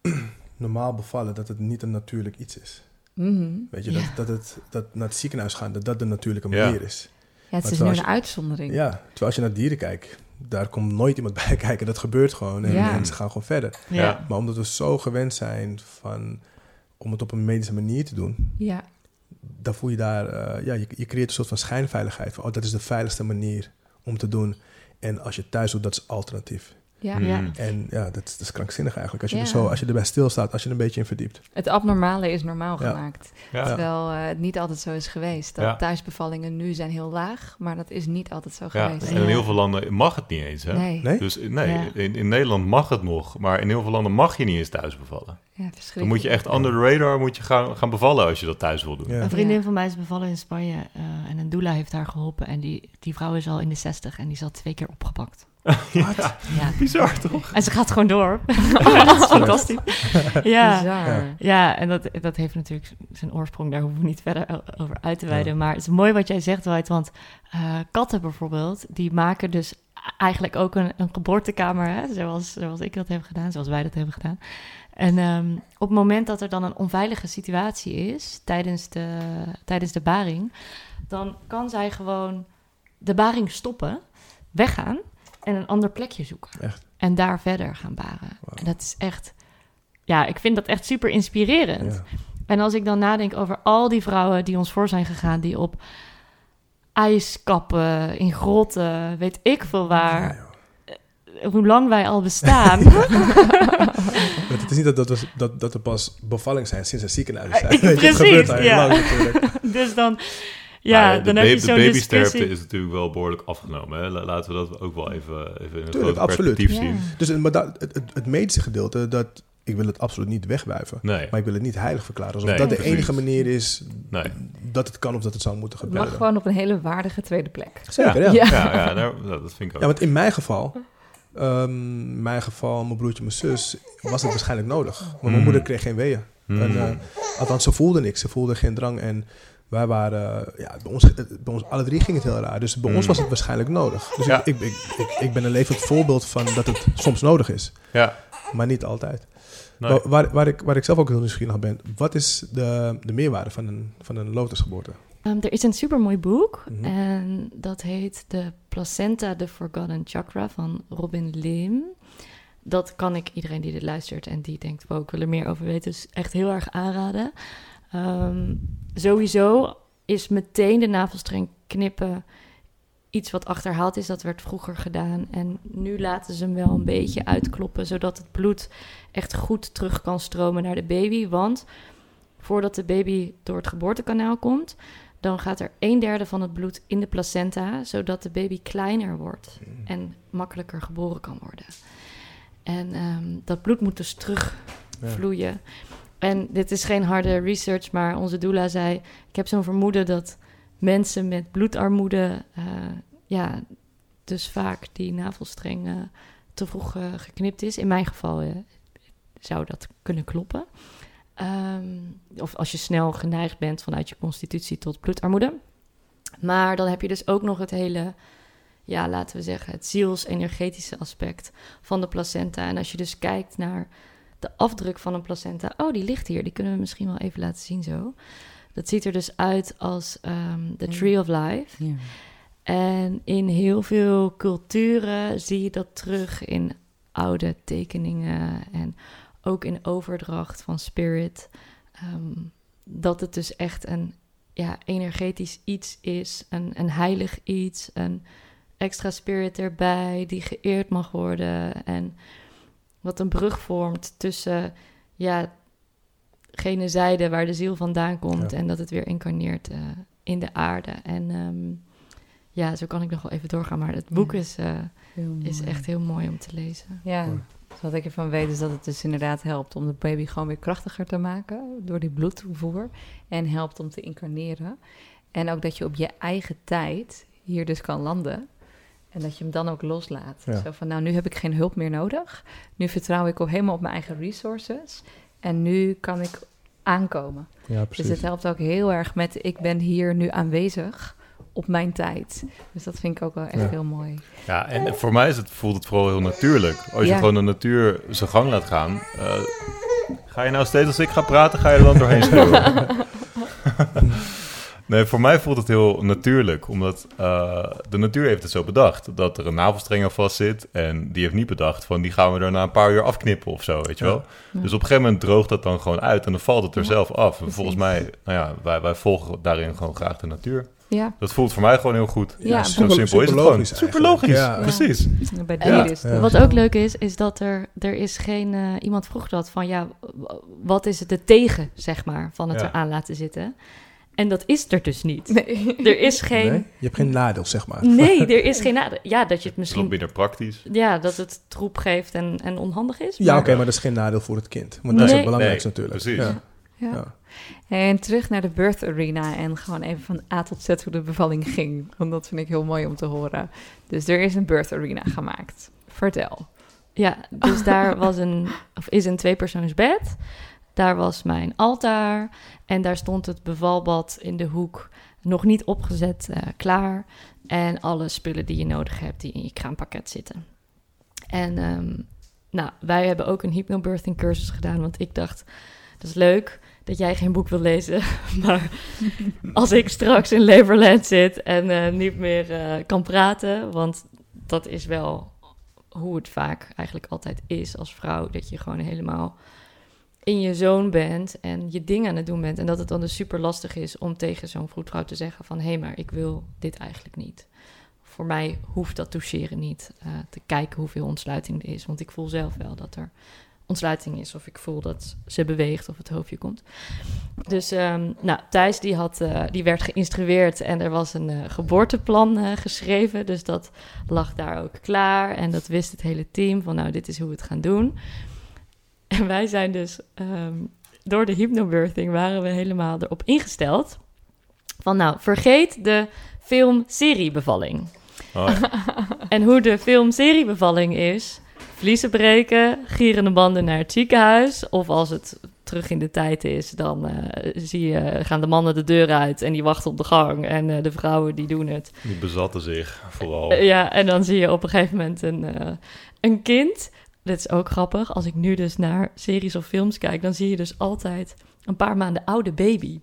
normaal bevallen, dat het niet een natuurlijk iets is. Mhm. Weet je, Ja. dat, dat, het, dat naar het ziekenhuis gaan, dat dat de natuurlijke Ja. manier is. Ja, het Maar is nu een je- uitzondering. Ja, terwijl als je naar dieren kijkt, daar komt nooit iemand bij kijken. Dat gebeurt gewoon en, Ja. en ze gaan gewoon verder. ja. Maar omdat we zo gewend zijn van, om het op een medische manier te doen, Ja, dan voel je daar, eh, ja, je, je creëert een soort van schijnveiligheid. Oh, dat is de veiligste manier om te doen. En als je thuis doet, dat is alternatief. Ja. Ja. Mm. En ja, dat, is- dat is krankzinnig eigenlijk. Als je, Ja. er zo, als je erbij stilstaat, als je er een beetje in verdiept. Het abnormale is normaal Ja. gemaakt. Ja. Terwijl eh, het niet altijd zo is geweest. Dat Ja. thuisbevallingen nu zijn heel laag, maar dat is niet altijd zo Ja, geweest. en in heel veel landen mag het niet eens, hè? Nee, Nee? Dus nee, Ja. in, in Nederland mag het nog, maar in heel veel landen mag je niet eens thuis bevallen. ja, Dan moet je echt under the radar moet je gaan, gaan bevallen als je dat thuis wil doen. Ja. Een vriendin van mij is bevallen in Spanje eh, en een doula heeft haar geholpen. En die, die vrouw is al in de zestig en die is al twee keer opgepakt. ja, bizar toch? En ze gaat gewoon door. dat is fantastisch. Ja. Bizar. Ja. Ja, en dat, dat heeft natuurlijk zijn oorsprong, daar hoeven we niet verder over uit te wijden. Maar het is mooi wat jij zegt, Dwight, want eh, katten bijvoorbeeld, die maken dus eigenlijk ook een, een geboortekamer, hè? Zoals, zoals ik dat heb gedaan, zoals wij dat hebben gedaan. En ehm, op het moment dat er dan een onveilige situatie is tijdens de, tijdens de baring, dan kan zij gewoon de baring stoppen, weggaan en een ander plekje zoeken. Echt? En daar verder gaan baren. En dat is echt, ja, ik vind dat echt super inspirerend. Ja. En als ik dan nadenk over al die vrouwen die ons voor zijn gegaan, die op ijskappen, in grotten, weet ik veel waar, Ja, hoe lang wij al bestaan. Het is niet dat, dat, we- dat, dat er pas bevallingen zijn sinds een ziekenhuis Eh, zijn. Weet je, het precies, gebeurt ja. lang natuurlijk. dus dan, ja, Maar de, dan ba- heb je de zo'n babysterfte discussie. is natuurlijk wel behoorlijk afgenomen. Hè? La- Laten we dat ook wel even, even in het Tuurlijk, grote absoluut. perspectief Ja. zien. Dus maar dat, het, het, het medische gedeelte, dat, ik wil het absoluut niet wegwuiven. Nee, Maar ik wil het niet heilig verklaren. Alsof Nee, dat de precies. enige manier is nee. dat het kan of dat het zou moeten Het gebeuren. mag gewoon op een hele waardige tweede plek. Zeker, ja. Ja. Ja, ja, daar- dat vind ik ook. Ja, want in mijn geval, ehm, mijn geval, mijn broertje, mijn zus, was het waarschijnlijk nodig. Want mijn Mm. moeder kreeg geen weeën. Hmm. En, eh, althans, ze voelde niks. Ze voelde geen drang. En wij waren, eh, ja, bij ons, bij ons alle drie ging het heel raar. Dus bij Mm. ons was het waarschijnlijk nodig. Dus Ja. ik, ik, ik, ik, ben een levend voorbeeld van dat het soms nodig is. ja, Maar niet altijd. nee. Waar, waar, waar ik, waar ik zelf ook heel nieuwsgierig naar ben. Wat is de, de meerwaarde van een, van een lotusgeboorte? Ehm, er is een supermooi boek Mhm. en dat heet The Placenta, the Forgotten Chakra van Robin Lim. Dat kan ik iedereen die dit luistert en die denkt, wow, ik wil er meer over weten, dus echt heel erg aanraden. Ehm, sowieso is meteen de navelstreng knippen iets wat achterhaald is. Dat werd vroeger gedaan en nu laten ze hem wel een beetje uitkloppen, zodat het bloed echt goed terug kan stromen naar de baby. Want voordat de baby door het geboortekanaal komt, dan gaat er een derde van het bloed in de placenta, zodat de baby kleiner wordt en makkelijker geboren kan worden. En ehm, dat bloed moet dus terugvloeien. En dit is geen harde research, maar onze doula zei: Ik heb zo'n vermoeden dat mensen met bloedarmoede, eh, ja, dus vaak die navelstreng eh, te vroeg eh, geknipt is. In mijn geval zou dat kunnen kloppen. Ehm, of als je snel geneigd bent vanuit je constitutie tot bloedarmoede. Maar dan heb je dus ook nog het hele, ja, laten we zeggen, het ziels-energetische aspect van de placenta. En als je dus kijkt naar de afdruk van een placenta, oh, die ligt hier, die kunnen we misschien wel even laten zien zo. Dat ziet er dus uit als ehm the Tree of Life. Ja. En in heel veel culturen zie je dat terug in oude tekeningen en ook in overdracht van spirit. ehm, dat het dus echt een ja, energetisch iets is, een, een heilig iets, een extra spirit erbij die geëerd mag worden. En wat een brug vormt tussen ja, gene zijde waar de ziel vandaan komt Ja. en dat het weer incarneert eh, in de aarde. En ehm, ja, zo kan ik nog wel even doorgaan, maar het boek Ja. is, eh, is echt heel mooi om te lezen. Ja, Mooi. dus wat ik ervan weet is dat het dus inderdaad helpt om de baby gewoon weer krachtiger te maken door die bloedtoevoer. En helpt om te incarneren. En ook dat je op je eigen tijd hier dus kan landen. En dat je hem dan ook loslaat. Ja. Zo van, nou, nu heb ik geen hulp meer nodig. Nu vertrouw ik op, helemaal op mijn eigen resources. En nu kan ik aankomen. Ja, Dus precies. het helpt ook heel erg met, ik ben hier nu aanwezig op mijn tijd. Dus dat vind ik ook wel echt Ja. heel mooi. Ja, en voor mij is het, voelt het vooral heel natuurlijk. Als je gewoon de natuur zijn gang laat gaan. eh, ga je nou steeds als ik ga praten, ga je er dan doorheen schreeuwen? nee, voor mij voelt het heel natuurlijk. Omdat eh, de natuur heeft het zo bedacht. Dat er een navelstreng aan vast zit. En die heeft niet bedacht van die gaan we er na een paar uur afknippen of zo, weet je Ja. wel. Dus op een gegeven moment droogt dat dan gewoon uit. En dan valt het er Ja, zelf af. En volgens mij, nou ja, wij, wij volgen daarin gewoon graag de natuur. Ja, Dat voelt voor mij gewoon heel goed. Ja, zo super- simpel is het gewoon. superlogisch Super logisch, Ja. precies. bij ja. Wat ook leuk is, is dat er, er is geen... eh, iemand vroeg dat van, ja, wat is het de tegen, zeg maar, van het Ja. eraan laten zitten? En dat is er dus niet. Nee. Er is geen... Nee? Je hebt geen nadeel, zeg maar. Nee, er is geen nadeel. Ja, dat je het misschien... minder praktisch. Ja, dat het troep geeft en, en onhandig is. Ja, oké, maar dat is geen nadeel voor het kind. Want dat is het belangrijkste Nee, natuurlijk. precies. Ja. Ja. Ja. En terug naar de birth arena en gewoon even van A tot Z hoe de bevalling ging. Want dat vind ik heel mooi om te horen. Dus er is een birth arena gemaakt. Vertel. Ja, dus daar was een, of is een tweepersoonsbed. Daar was mijn altaar en daar stond het bevalbad in de hoek nog niet opgezet, eh, klaar. En alle spullen die je nodig hebt, die in je kraampakket zitten. En ehm, nou, wij hebben ook een hypnobirthing cursus gedaan, want ik dacht, dat is leuk dat jij geen boek wil lezen, maar als ik straks in Laborland zit en eh, niet meer eh, kan praten, want dat is wel hoe het vaak eigenlijk altijd is als vrouw, dat je gewoon helemaal in je zoon bent en je dingen aan het doen bent. En dat het dan dus super lastig is om tegen zo'n vroedvrouw te zeggen van... hé, hey, maar ik wil dit eigenlijk niet. Voor mij hoeft dat toucheren niet. eh, te kijken hoeveel ontsluiting er is. Want ik voel zelf wel dat er ontsluiting is. Of ik voel dat ze beweegt of het hoofdje komt. Dus ehm, nou, Thijs die, had, eh, die werd geïnstrueerd en er was een eh, geboorteplan geschreven. Dus dat lag daar ook klaar. En dat wist het hele team van nou, dit is hoe we het gaan doen. En wij zijn dus ehm, door de hypnobirthing waren we helemaal erop ingesteld. Van nou, vergeet de film-serie-bevalling. Oh, ja. En hoe de film-serie-bevalling is: vliezen breken, gierende banden naar het ziekenhuis. Of als het terug in de tijd is, dan eh, zie je, gaan de mannen de deur uit en die wachten op de gang. En eh, de vrouwen die doen het. Die bezatten zich vooral. Ja, en dan zie je op een gegeven moment een, eh, een kind. Dit is ook grappig. Als ik nu dus naar series of films kijk, dan zie je dus altijd een paar maanden oude baby.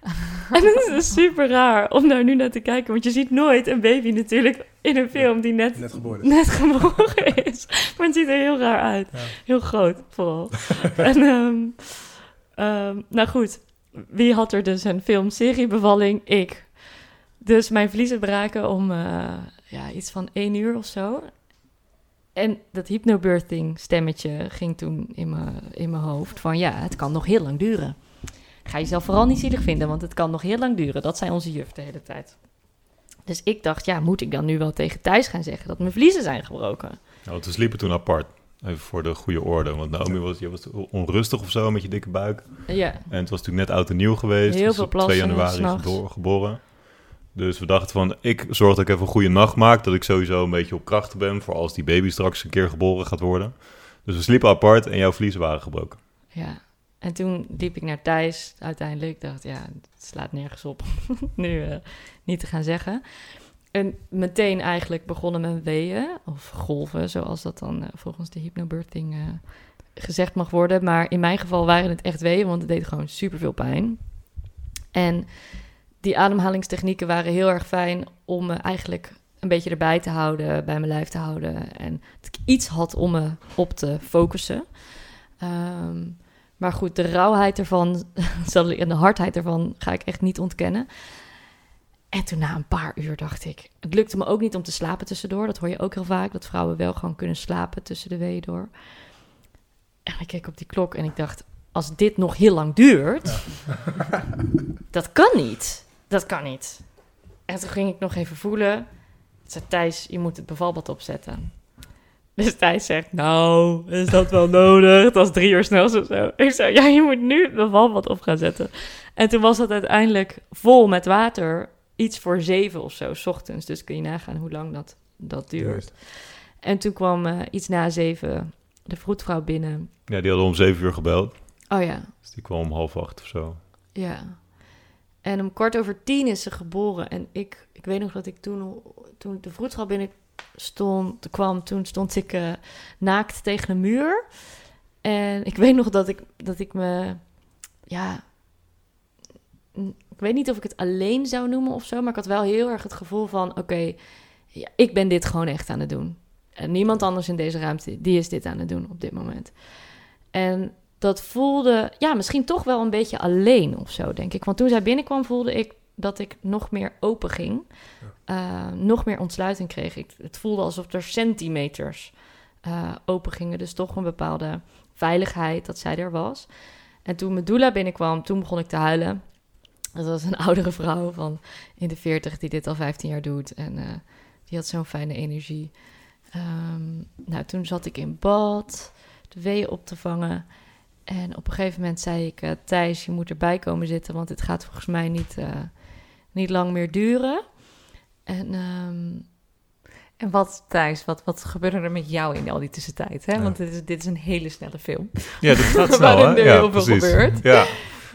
en het is dus super raar om daar nu naar te kijken. Want je ziet nooit een baby natuurlijk in een film die net, Net geboren. net geboren is. Maar het ziet er heel raar uit. Ja. Heel groot, vooral. en, ehm, ehm, nou goed, wie had er dus een film-serie bevalling? Ik. Dus mijn vliezen braken om eh, ja, iets van één uur of zo. En dat hypnobirthing stemmetje ging toen in mijn, in mijn hoofd van ja, het kan nog heel lang duren. Ga jezelf vooral niet zielig vinden, want het kan nog heel lang duren. Dat zei onze juf de hele tijd. Dus ik dacht, ja, moet ik dan nu wel tegen Thijs gaan zeggen dat mijn vliezen zijn gebroken? Nou, we sliepen toen apart. Even voor de goede orde. Want Naomi was, je was onrustig of zo met je dikke buik. Ja, En het was natuurlijk net oud en nieuw geweest. Heel Dus veel op 2 plassen, januari gebo- geboren. Dus we dachten van, ik zorg dat ik even een goede nacht maak. Dat ik sowieso een beetje op krachten ben voor als die baby straks een keer geboren gaat worden. Dus we sliepen apart en jouw vliezen waren gebroken. ja. En toen liep ik naar Thijs uiteindelijk. Dacht, ja, het slaat nergens op nu eh, niet te gaan zeggen. En meteen eigenlijk begonnen mijn weeën, of golven, zoals dat dan eh, volgens de hypnobirthing eh, gezegd mag worden. Maar in mijn geval waren het echt weeën, want het deed gewoon super veel pijn. En die ademhalingstechnieken waren heel erg fijn om me eigenlijk een beetje erbij te houden, bij mijn lijf te houden. En dat ik iets had om me op te focussen. Ehm, maar goed, de rauwheid ervan en de hardheid ervan ga ik echt niet ontkennen. En toen na een paar uur dacht ik, het lukte me ook niet om te slapen tussendoor. Dat hoor je ook heel vaak, dat vrouwen wel gewoon kunnen slapen tussen de weeën door. En ik keek op die klok en ik dacht, als dit nog heel lang duurt, dat kan niet. Dat kan niet. En toen ging ik nog even voelen. Ik zei, Thijs, je moet het bevalbad opzetten. Dus Thijs zegt, nou, is dat wel nodig? Dat is drie uur snel of zo. Ik zei, ja, je moet nu het bevalbad op gaan zetten. En toen was het uiteindelijk vol met water. Iets voor zeven of zo, 's ochtends. Dus kun je nagaan hoe lang dat, dat duurt. Juist. En toen kwam eh, iets na zeven de vroedvrouw binnen. Ja, die hadden om zeven uur gebeld. Oh ja, Dus die kwam om half acht of zo. Ja. En om kwart over tien is ze geboren. En ik, ik weet nog dat ik toen, toen de vroedvrouw binnen stond, kwam, toen stond ik eh, naakt tegen een muur. En ik weet nog dat ik, dat ik me, ja, ik weet niet of ik het alleen zou noemen of zo, maar ik had wel heel erg het gevoel van, oké, ja, ik ben dit gewoon echt aan het doen. En niemand anders in deze ruimte, die is dit aan het doen op dit moment. En dat voelde, ja, misschien toch wel een beetje alleen of zo, denk ik. Want toen zij binnenkwam, voelde ik dat ik nog meer open ging. Eh, nog meer ontsluiting kreeg. Ik, het voelde alsof er centimeters eh, open gingen. Dus toch een bepaalde veiligheid dat zij er was. En toen Medulla binnenkwam, toen begon ik te huilen. Dat was een oudere vrouw van in de 40 die dit al 15 jaar doet. En eh, die had zo'n fijne energie. Ehm, nou, toen zat ik in bad, de weeën op te vangen. En op een gegeven moment zei ik, eh, Thijs, je moet erbij komen zitten, want dit gaat volgens mij niet, eh, niet lang meer duren. En ehm, En wat, Thijs, wat, wat gebeurde er met jou in al die tussentijd? Hè? Ja. Want dit is, dit is een hele snelle film. Ja, dat gaat snel, Waarin er Ja, heel veel precies. gebeurt. Ja.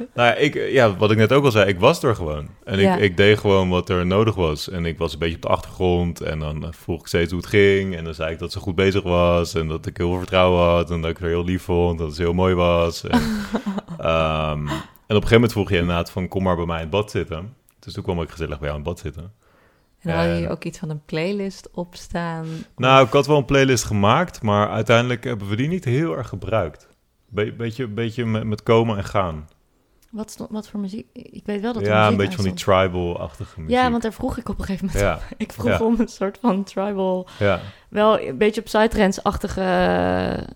Nou ja, ik, ja, wat ik net ook al zei, ik was er gewoon. En Ja. ik, ik deed gewoon wat er nodig was. En ik was een beetje op de achtergrond. En dan eh, vroeg ik steeds hoe het ging. En dan zei ik dat ze goed bezig was. En dat ik heel veel vertrouwen had. En dat ik haar heel lief vond. Dat ze heel mooi was. En, ehm, en op een gegeven moment vroeg je inderdaad van... kom maar bij mij in het bad zitten. Dus toen kwam ik gezellig bij jou in het bad zitten. En had je ook iets van een playlist opstaan? Nou, ik had wel een playlist gemaakt. Maar uiteindelijk hebben we die niet heel erg gebruikt. Be beetje, beetje met, met komen en gaan. Wat, stond, wat voor muziek? Ik weet wel dat er Ja, een beetje van die tribal-achtige muziek. Ja, want daar vroeg ik op een gegeven moment. Ja, Ik vroeg Ja. om een soort van tribal, ja. wel een beetje op psytrance-achtige, eh,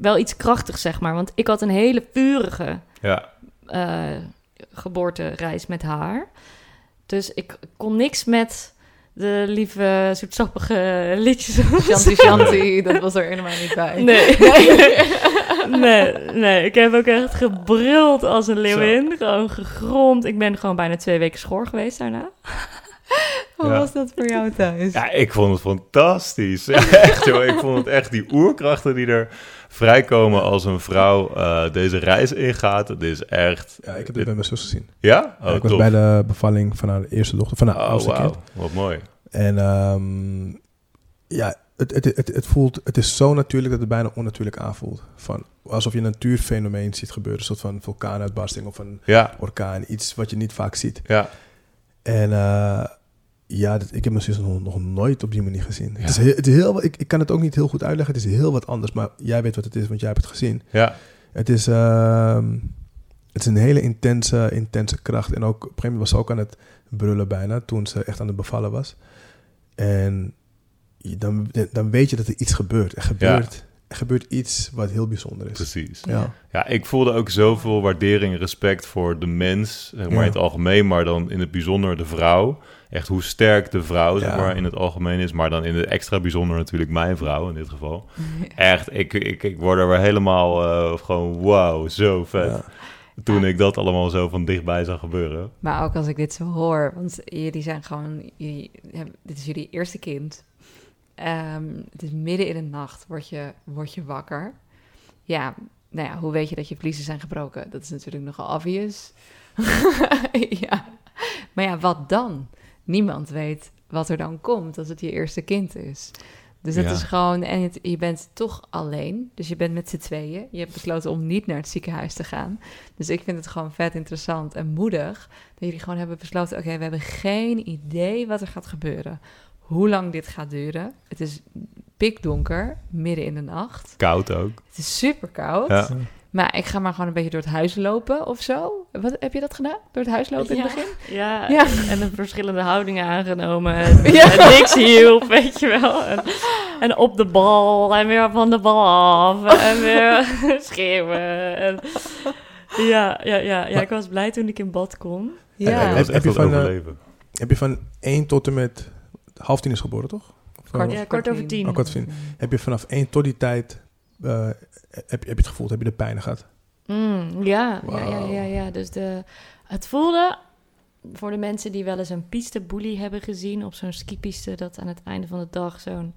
wel iets krachtigs zeg maar. Want ik had een hele vurige ja. eh, geboortereis met haar. Dus ik kon niks met de lieve, zoetsappige liedjes. Shanti Shanti, dat was er helemaal niet bij. Nee. nee, nee, ik heb ook echt gebruld als een leeuwin. Gewoon gegromd. Ik ben gewoon bijna twee weken schoor geweest daarna. Hoe Ja. was dat voor jou thuis? Ja, ik vond het fantastisch. Ja, echt joh. Ik vond het echt die oerkrachten die er vrijkomen als een vrouw eh, deze reis ingaat. Het is echt... Ja, ik heb dit bij mijn zus gezien. Ja? Oh, Ja, ik was tof. bij de bevalling van haar eerste dochter, van haar Oh, oudste wauw. kind. Wat mooi. En ehm, ja, het, het, het, het, voelt, het is zo natuurlijk dat het bijna onnatuurlijk aanvoelt. Van, alsof je een natuurfenomeen ziet gebeuren. Een soort van vulkaanuitbarsting of een Ja, orkaan. Iets wat je niet vaak ziet. ja. En eh, ja, dat, ik heb mijn zus nog, nog nooit op die manier gezien. Ja. Het is heel, het is heel, ik, ik kan het ook niet heel goed uitleggen. Het is heel wat anders. Maar jij weet wat het is, want jij hebt het gezien. Ja, Het is, ehm, het is een hele intense, intense kracht. En ook op een gegeven moment was ze ook aan het brullen bijna, toen ze echt aan het bevallen was. En dan, dan weet je dat er iets gebeurt. Er gebeurt, er gebeurt iets wat heel bijzonder is. precies. Ja. Ja, ik voelde ook zoveel waardering en respect voor de mens, zeg maar Ja. in het algemeen, maar dan in het bijzonder de vrouw. Echt hoe sterk de vrouw, zeg maar, in het algemeen is, maar dan in het extra bijzonder natuurlijk mijn vrouw in dit geval. Echt, ik, ik, ik word er weer helemaal eh, gewoon wow, zo vet. Ja. Toen ik dat allemaal zo van dichtbij zag gebeuren. Maar ook als ik dit zo hoor, want jullie zijn gewoon, jullie, hebben- dit is jullie eerste kind. Ehm, het is midden in de nacht, word je, word je wakker. Ja, nou ja, hoe weet je dat je vliezen zijn gebroken? Dat is natuurlijk nogal obvious. ja. Maar ja, wat dan? Niemand weet wat er dan komt als het je eerste kind is. Dus dat Ja. is gewoon, en het- je bent toch alleen. Dus je bent met z'n tweeën. Je hebt besloten om niet naar het ziekenhuis te gaan. Dus ik vind het gewoon vet interessant en moedig dat jullie gewoon hebben besloten: oké, we hebben geen idee wat er gaat gebeuren. Hoe lang dit gaat duren. Het is pikdonker, midden in de nacht. Koud ook. Het is super koud. Ja. Maar ik ga maar gewoon een beetje door het huis lopen of zo. Wat, heb je dat gedaan? Door het huis lopen in het Ja. begin? Ja, Ja. en de verschillende houdingen aangenomen. En, Ja. en niks hielp, weet je wel. En, en op de bal en weer van de bal af. En weer schreeuwen. En, ja, ja, ja, ja, ik was blij toen ik in bad kon. Ja, dat Heb- je van, eh, overleven. Heb je van 1 tot en met half tien is geboren, toch? Eh, Ja, kwart over tien. Oh, tien. Heb je vanaf 1 tot die tijd, eh, heb, je, heb je het gevoeld, heb je de pijn gehad? Mm, ja, ja, ja, ja, ja. Dus de, het voelde voor de mensen die wel eens een pisteboelie hebben gezien op zo'n skipiste, dat aan het einde van de dag zo'n,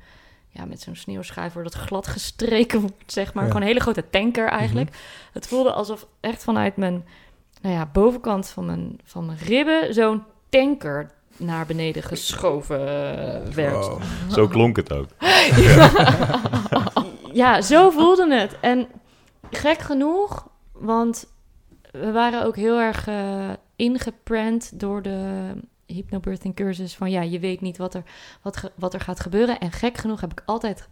ja, met zo'n sneeuwschuif wordt dat glad gestreken wordt, zeg maar. Ja. Gewoon een hele grote tanker eigenlijk. Het voelde alsof echt vanuit mijn, nou ja, bovenkant van mijn, van mijn ribben zo'n tanker naar beneden geschoven eh, werd. Wow. Zo klonk het ook. Ja, zo voelde het. En gek genoeg, want we waren ook heel erg eh ingeprent door de hypnobirthing cursus van ja, je weet niet wat er, wat, wat er gaat gebeuren. En gek genoeg heb ik altijd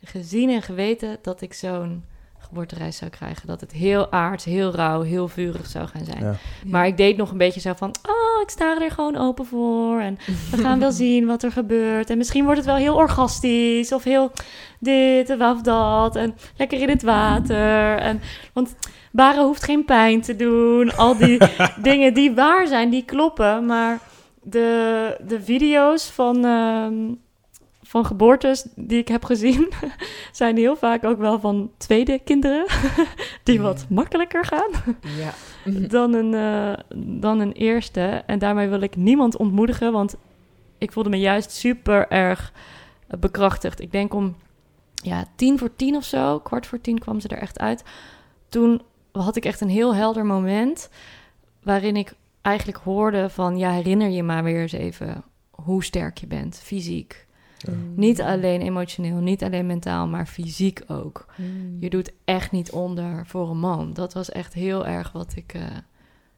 gezien en geweten dat ik zo'n geboortereis zou krijgen. Dat het heel aards, heel rauw, heel vurig zou gaan zijn. Ja. Maar ik deed nog een beetje zo van, oh, ik sta er gewoon open voor. En we gaan wel zien wat er gebeurt. En misschien wordt het wel heel orgastisch of heel dit of dat. En lekker in het water. En, want baren hoeft geen pijn te doen. Al die dingen die waar zijn, die kloppen. Maar de, de video's van, ehm, van geboortes die ik heb gezien, zijn heel vaak ook wel van tweede kinderen, die wat makkelijker gaan Ja. dan een, eh, dan een eerste. En daarmee wil ik niemand ontmoedigen, want ik voelde me juist super erg eh, bekrachtigd. Ik denk om ja, tien voor tien of zo, kwart voor tien kwam ze er echt uit. Toen had ik echt een heel helder moment waarin ik eigenlijk hoorde van... ja, herinner je maar weer eens even hoe sterk je bent, fysiek. Mm. Niet alleen emotioneel, niet alleen mentaal, maar fysiek ook. Mm. Je doet echt niet onder voor een man. Dat was echt heel erg wat ik eh,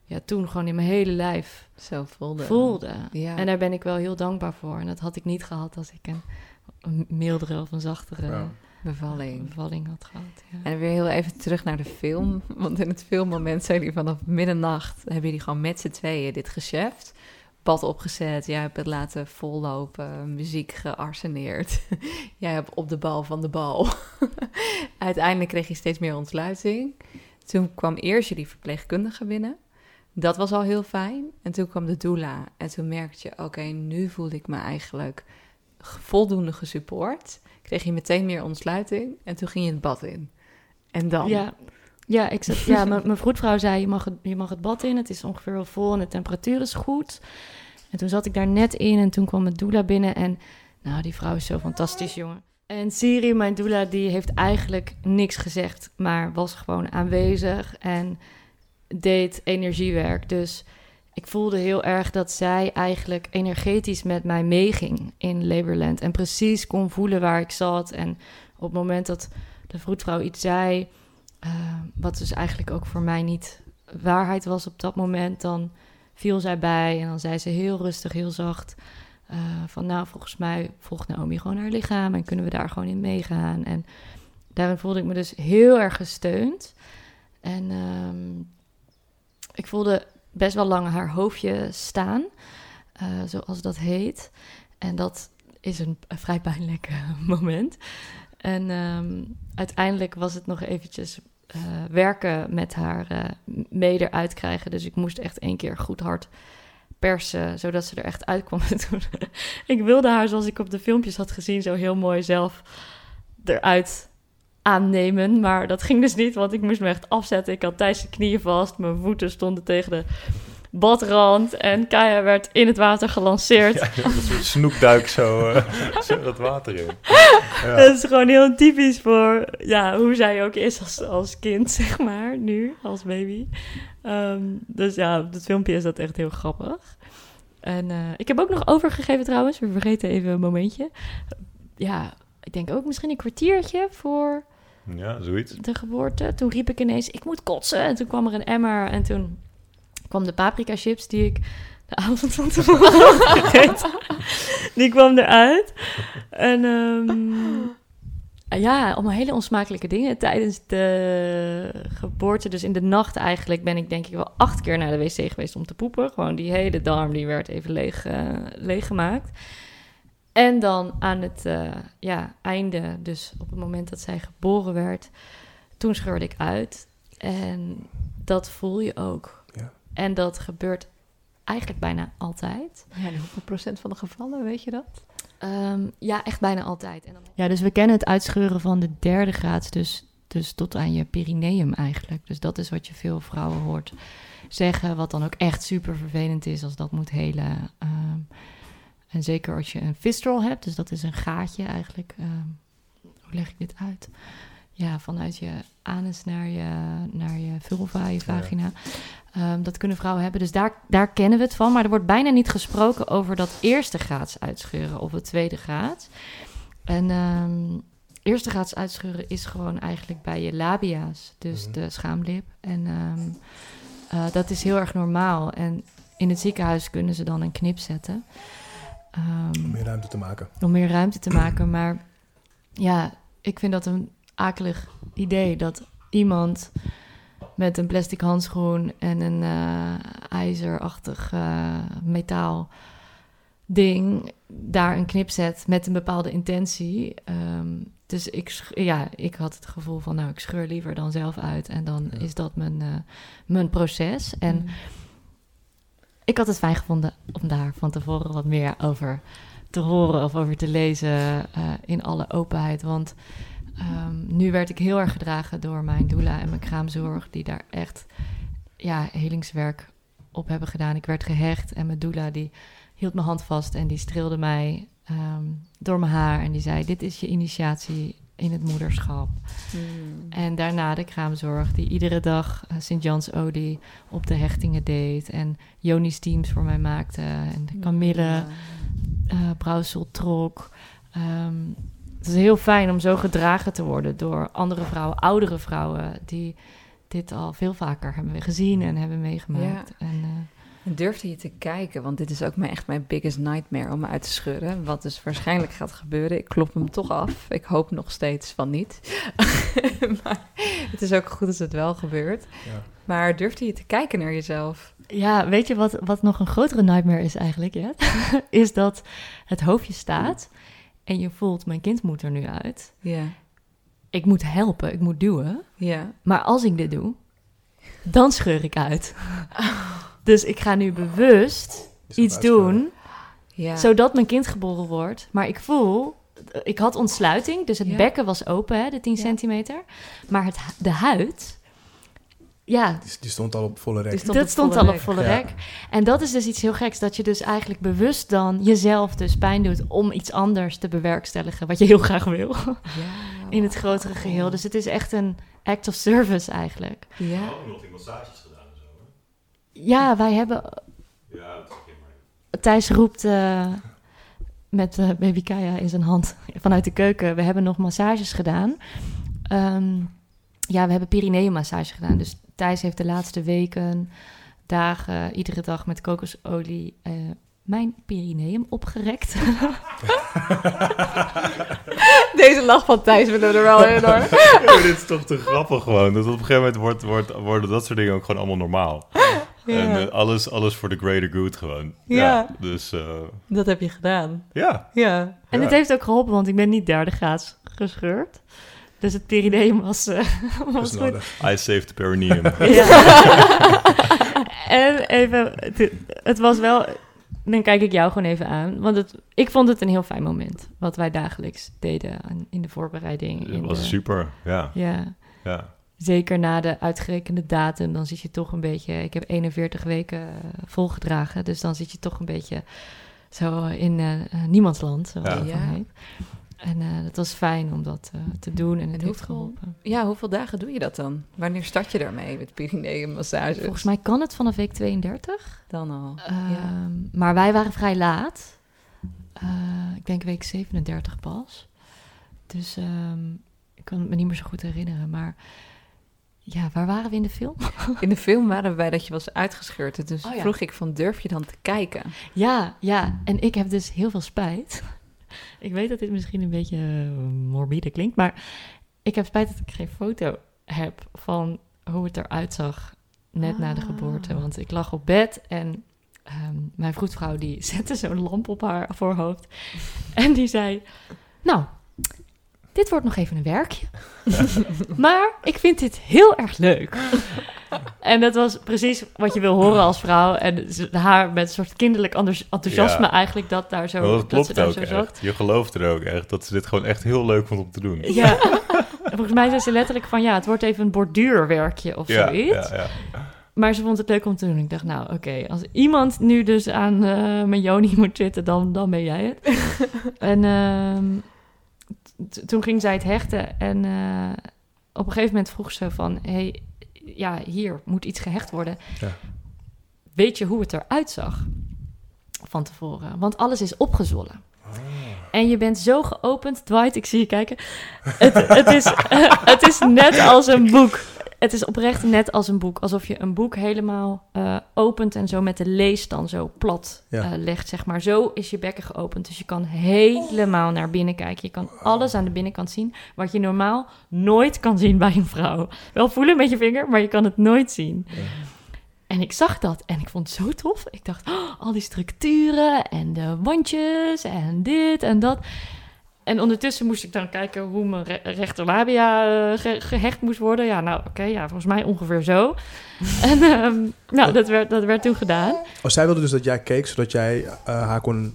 ja, toen gewoon in mijn hele lijf Zo voelde. voelde. Ja. En daar ben ik wel heel dankbaar voor. En dat had ik niet gehad als ik een, een mildere of een zachtere Ja. bevalling. bevalling had gehad. Ja. En weer heel even terug naar de film. Want in het filmmoment zijn die vanaf middernacht... hebben jullie gewoon met z'n tweeën dit geschäft. Bad opgezet, jij hebt het laten vollopen, muziek gearseneerd. jij hebt op de bal van de bal. Uiteindelijk kreeg je steeds meer ontsluiting. Toen kwam eerst jullie verpleegkundige binnen. Dat was al heel fijn. En toen kwam de doula. En toen merkte je, oké, nu voelde ik me eigenlijk voldoende gesupport. Kreeg je meteen meer ontsluiting. En toen ging je het bad in. En dan? Ja, ja, ik zat, ja mijn mijn vroedvrouw zei, je mag, het, je mag het bad in. Het is ongeveer wel vol en de temperatuur is goed. En toen zat ik daar net in en toen kwam mijn doula binnen. En nou, die vrouw is zo fantastisch, jongen. En Siri, mijn doula, die heeft eigenlijk niks gezegd, maar was gewoon aanwezig en deed energiewerk. Dus ik voelde heel erg dat zij eigenlijk energetisch met mij meeging in Laborland. En precies kon voelen waar ik zat. En op het moment dat de vroedvrouw iets zei, eh, wat dus eigenlijk ook voor mij niet waarheid was op dat moment, dan viel zij bij en dan zei ze heel rustig, heel zacht. eh, van nou, volgens mij volgt Naomi gewoon haar lichaam en kunnen we daar gewoon in meegaan. En daarin voelde ik me dus heel erg gesteund. En ehm, ik voelde best wel lang haar hoofdje staan, eh, zoals dat heet. En dat is een, een vrij pijnlijk eh, moment. En ehm, uiteindelijk was het nog eventjes eh, werken met haar eh, mee eruit krijgen. Dus ik moest echt één keer goed hard persen, zodat ze er echt uitkwam. Ik wilde haar, zoals ik op de filmpjes had gezien, zo heel mooi zelf eruit aannemen. Maar dat ging dus niet, want ik moest me echt afzetten. Ik had Thijs de knieën vast, mijn voeten stonden tegen de badrand. En Kaya werd in het water gelanceerd. Ja, een snoekduik zo, eh, zo dat water in. Ja. Het is gewoon heel typisch voor ja, hoe zij ook is als, als kind, zeg maar, nu, als baby. Ehm, dus ja, op het filmpje is dat echt heel grappig. En eh, ik heb ook nog overgegeven trouwens, we vergeten even een momentje. Ja, ik denk ook misschien een kwartiertje voor ja, zoiets. de geboorte. Toen riep ik ineens, ik moet kotsen. En toen kwam er een emmer en toen kwam de paprika chips die ik de avond van tevoren gegeten. Die kwam eruit. En ehm, ja, allemaal hele onsmakelijke dingen tijdens de geboorte. Dus in de nacht eigenlijk ben ik denk ik wel acht keer naar de wc geweest om te poepen. Gewoon die hele darm die werd even leeg, eh, leeggemaakt. En dan aan het eh, ja, einde, dus op het moment dat zij geboren werd, toen scheurde ik uit. En dat voel je ook. En dat gebeurt eigenlijk bijna altijd. Ja, en hoeveel procent van de gevallen, weet je dat? Ehm, ja, echt bijna altijd. En dan... Ja, dus we kennen het uitscheuren van de derde graad, dus, dus tot aan je perineum eigenlijk. Dus dat is wat je veel vrouwen hoort zeggen, wat dan ook echt super vervelend is als dat moet helen. Ehm, en zeker als je een fistral hebt, dus dat is een gaatje eigenlijk. ehm, hoe leg ik dit uit? Ja, vanuit je anus naar je, naar je vulva, je vagina. Ehm, dat kunnen vrouwen hebben, dus daar, daar kennen we het van. Maar er wordt bijna niet gesproken over dat eerste graads uitscheuren of het tweede graad. En ehm, eerste graads uitscheuren is gewoon eigenlijk bij je labia's, dus Mhm. de schaamlip. En ehm, eh, dat is heel erg normaal. En in het ziekenhuis kunnen ze dan een knip zetten. Om meer ruimte te maken. om meer ruimte te maken. Maar ja, ik vind dat een akelig idee dat iemand met een plastic handschoen en een eh, ijzerachtig eh, metaal ding daar een knip zet met een bepaalde intentie. Ehm, dus ik, ja, ik had het gevoel van, nou, ik scheur liever dan zelf uit en dan Ja. is dat mijn, eh, mijn proces. En Mm. ik had het fijn gevonden om daar van tevoren wat meer over te horen of over te lezen in alle openheid. Want ehm, nu werd ik heel erg gedragen door mijn doula en mijn kraamzorg, die daar echt ja, helingswerk op hebben gedaan. Ik werd gehecht en mijn doula die hield mijn hand vast en die streelde mij ehm, door mijn haar en die zei: Dit is je initiatie in het moederschap. Hmm. En daarna de kraamzorg, die iedere dag uh, Sint-Jans Odie op de hechtingen deed. En Joni's teams voor mij maakte. En Camille uh, Brouwsel trok. Ehm, het is heel fijn om zo gedragen te worden door andere vrouwen, oudere vrouwen, die dit al veel vaker hebben gezien en hebben meegemaakt. Ja. En, uh, Durfde je te kijken? Want dit is ook mijn, echt mijn biggest nightmare om me uit te schudden. Wat dus waarschijnlijk gaat gebeuren. Ik klop hem toch af. Ik hoop nog steeds van niet. maar het is ook goed als het wel gebeurt. Ja. Maar durfde je te kijken naar jezelf? Ja, weet je wat, wat nog een grotere nightmare is eigenlijk? Ja? is dat het hoofdje staat en je voelt, mijn kind moet er nu uit. Ja. Ik moet helpen, ik moet duwen. Ja. Maar als ik dit doe, dan scheur ik uit. Dus ik ga nu bewust iets doen, ja. zodat mijn kind geboren wordt. Maar ik voel, ik had ontsluiting, dus het Ja. bekken was open, hè, de 10 Ja. centimeter. Maar het, de huid, ja, Die, die stond al op volle rek. Stond dat op stond volle al op volle Ja. rek. En dat is dus iets heel geks, dat je dus eigenlijk bewust dan jezelf dus pijn doet om iets anders te bewerkstelligen, wat je heel graag wil, Ja. in het grotere geheel. Dus het is echt een act of service eigenlijk. Ja. ook nog die massages gedaan en zo. Ja, wij hebben Ja, dat is maar. Thijs roept eh, met eh, baby Kaya in zijn hand vanuit de keuken. We hebben nog massages gedaan. Ehm, ja, we hebben perineummassage gedaan. Dus Thijs heeft de laatste weken, dagen, iedere dag met kokosolie eh, mijn perineum opgerekt. Deze lach van Thijs willen we er wel in hoor. Ja, dit is toch te grappig gewoon. Dat op een gegeven moment wordt, wordt, worden dat soort dingen ook gewoon allemaal normaal. En eh, alles, alles voor de greater good gewoon. Ja. dus eh, Dat heb je gedaan. ja. Ja. En Ja. het heeft ook geholpen, want ik ben niet derde graads gescheurd. Dus het perineum was, eh, was goed. nodig. I saved the perineum. en even, het, het was wel. Dan kijk ik jou gewoon even aan. Want het, ik vond het een heel fijn moment. Wat wij dagelijks deden aan- in de voorbereiding. Dat in was de- super, ja. Ja, ja. zeker na de uitgerekende datum. Dan zit je toch een beetje. Ik heb 41 weken eh, volgedragen. Dus dan zit je toch een beetje zo in eh, eh, niemandsland. Zoals Ja. Ja. En eh dat was fijn om dat eh, te doen. En het heeft geholpen. Ja, hoeveel dagen doe je dat dan? Wanneer start je daarmee met perineummassage? Volgens mij kan het vanaf week 32. dan al. ja. Ehm, Maar wij waren vrij laat. Eh, ik denk week 37 pas. Dus ehm, ik kan het me niet meer zo goed herinneren. Maar ja, waar waren we in de film? In de film waren we bij dat je was uitgescheurd. Dus Oh ja. vroeg ik van, durf je dan te kijken? Ja, ja. En ik heb dus heel veel spijt. Ik weet dat dit misschien een beetje eh, morbide klinkt. Maar ik heb spijt dat ik geen foto heb van hoe het eruit zag net na de Ah. geboorte. Want ik lag op bed en ehm, mijn vroedvrouw die zette zo'n lamp op haar voorhoofd. En die zei, nou, dit wordt nog even een werkje. maar ik vind dit heel erg leuk. En dat was precies wat je wil horen als vrouw. En haar met een soort kinderlijk enthousi- enthousiasme Ja. eigenlijk dat daar zo, Maar dat dat klopt ze daar ook zo echt. zat. Je gelooft er ook echt dat ze dit gewoon echt heel leuk vond om te doen. Ja, En volgens mij zei ze letterlijk van ja, het wordt even een borduurwerkje of ja, zoiets. ja, ja. Maar ze vond het leuk om te doen. Ik dacht, nou oké, als iemand nu dus aan eh, mijn Joni moet zitten, dan, dan ben jij het. en ehm, toen ging zij het hechten en eh, op een gegeven moment vroeg ze van, hey, ja, hier moet iets gehecht worden. Ja. Weet je hoe het eruit zag van tevoren? Want alles is opgezwollen. En je bent zo geopend, Dwight, ik zie je kijken. Het, het, is, het is net als een boek. Het is oprecht net als een boek. Alsof je een boek helemaal eh, opent en zo met de lees dan zo plat Ja. eh, legt, zeg maar. Zo is je bekken geopend. Dus je kan helemaal naar binnen kijken. Je kan alles aan de binnenkant zien, wat je normaal nooit kan zien bij een vrouw. Wel voelen met je vinger, maar je kan het nooit zien. En ik zag dat en ik vond het zo tof. Ik dacht, oh, al die structuren en de wandjes en dit en dat. En ondertussen moest ik dan kijken hoe mijn re rechterlabia eh, ge- gehecht moest worden. Ja, nou oké, ja, volgens mij ongeveer zo. en ehm, nou, dat werd, dat werd toen gedaan. Oh, zij wilde dus dat jij keek, zodat jij eh, haar kon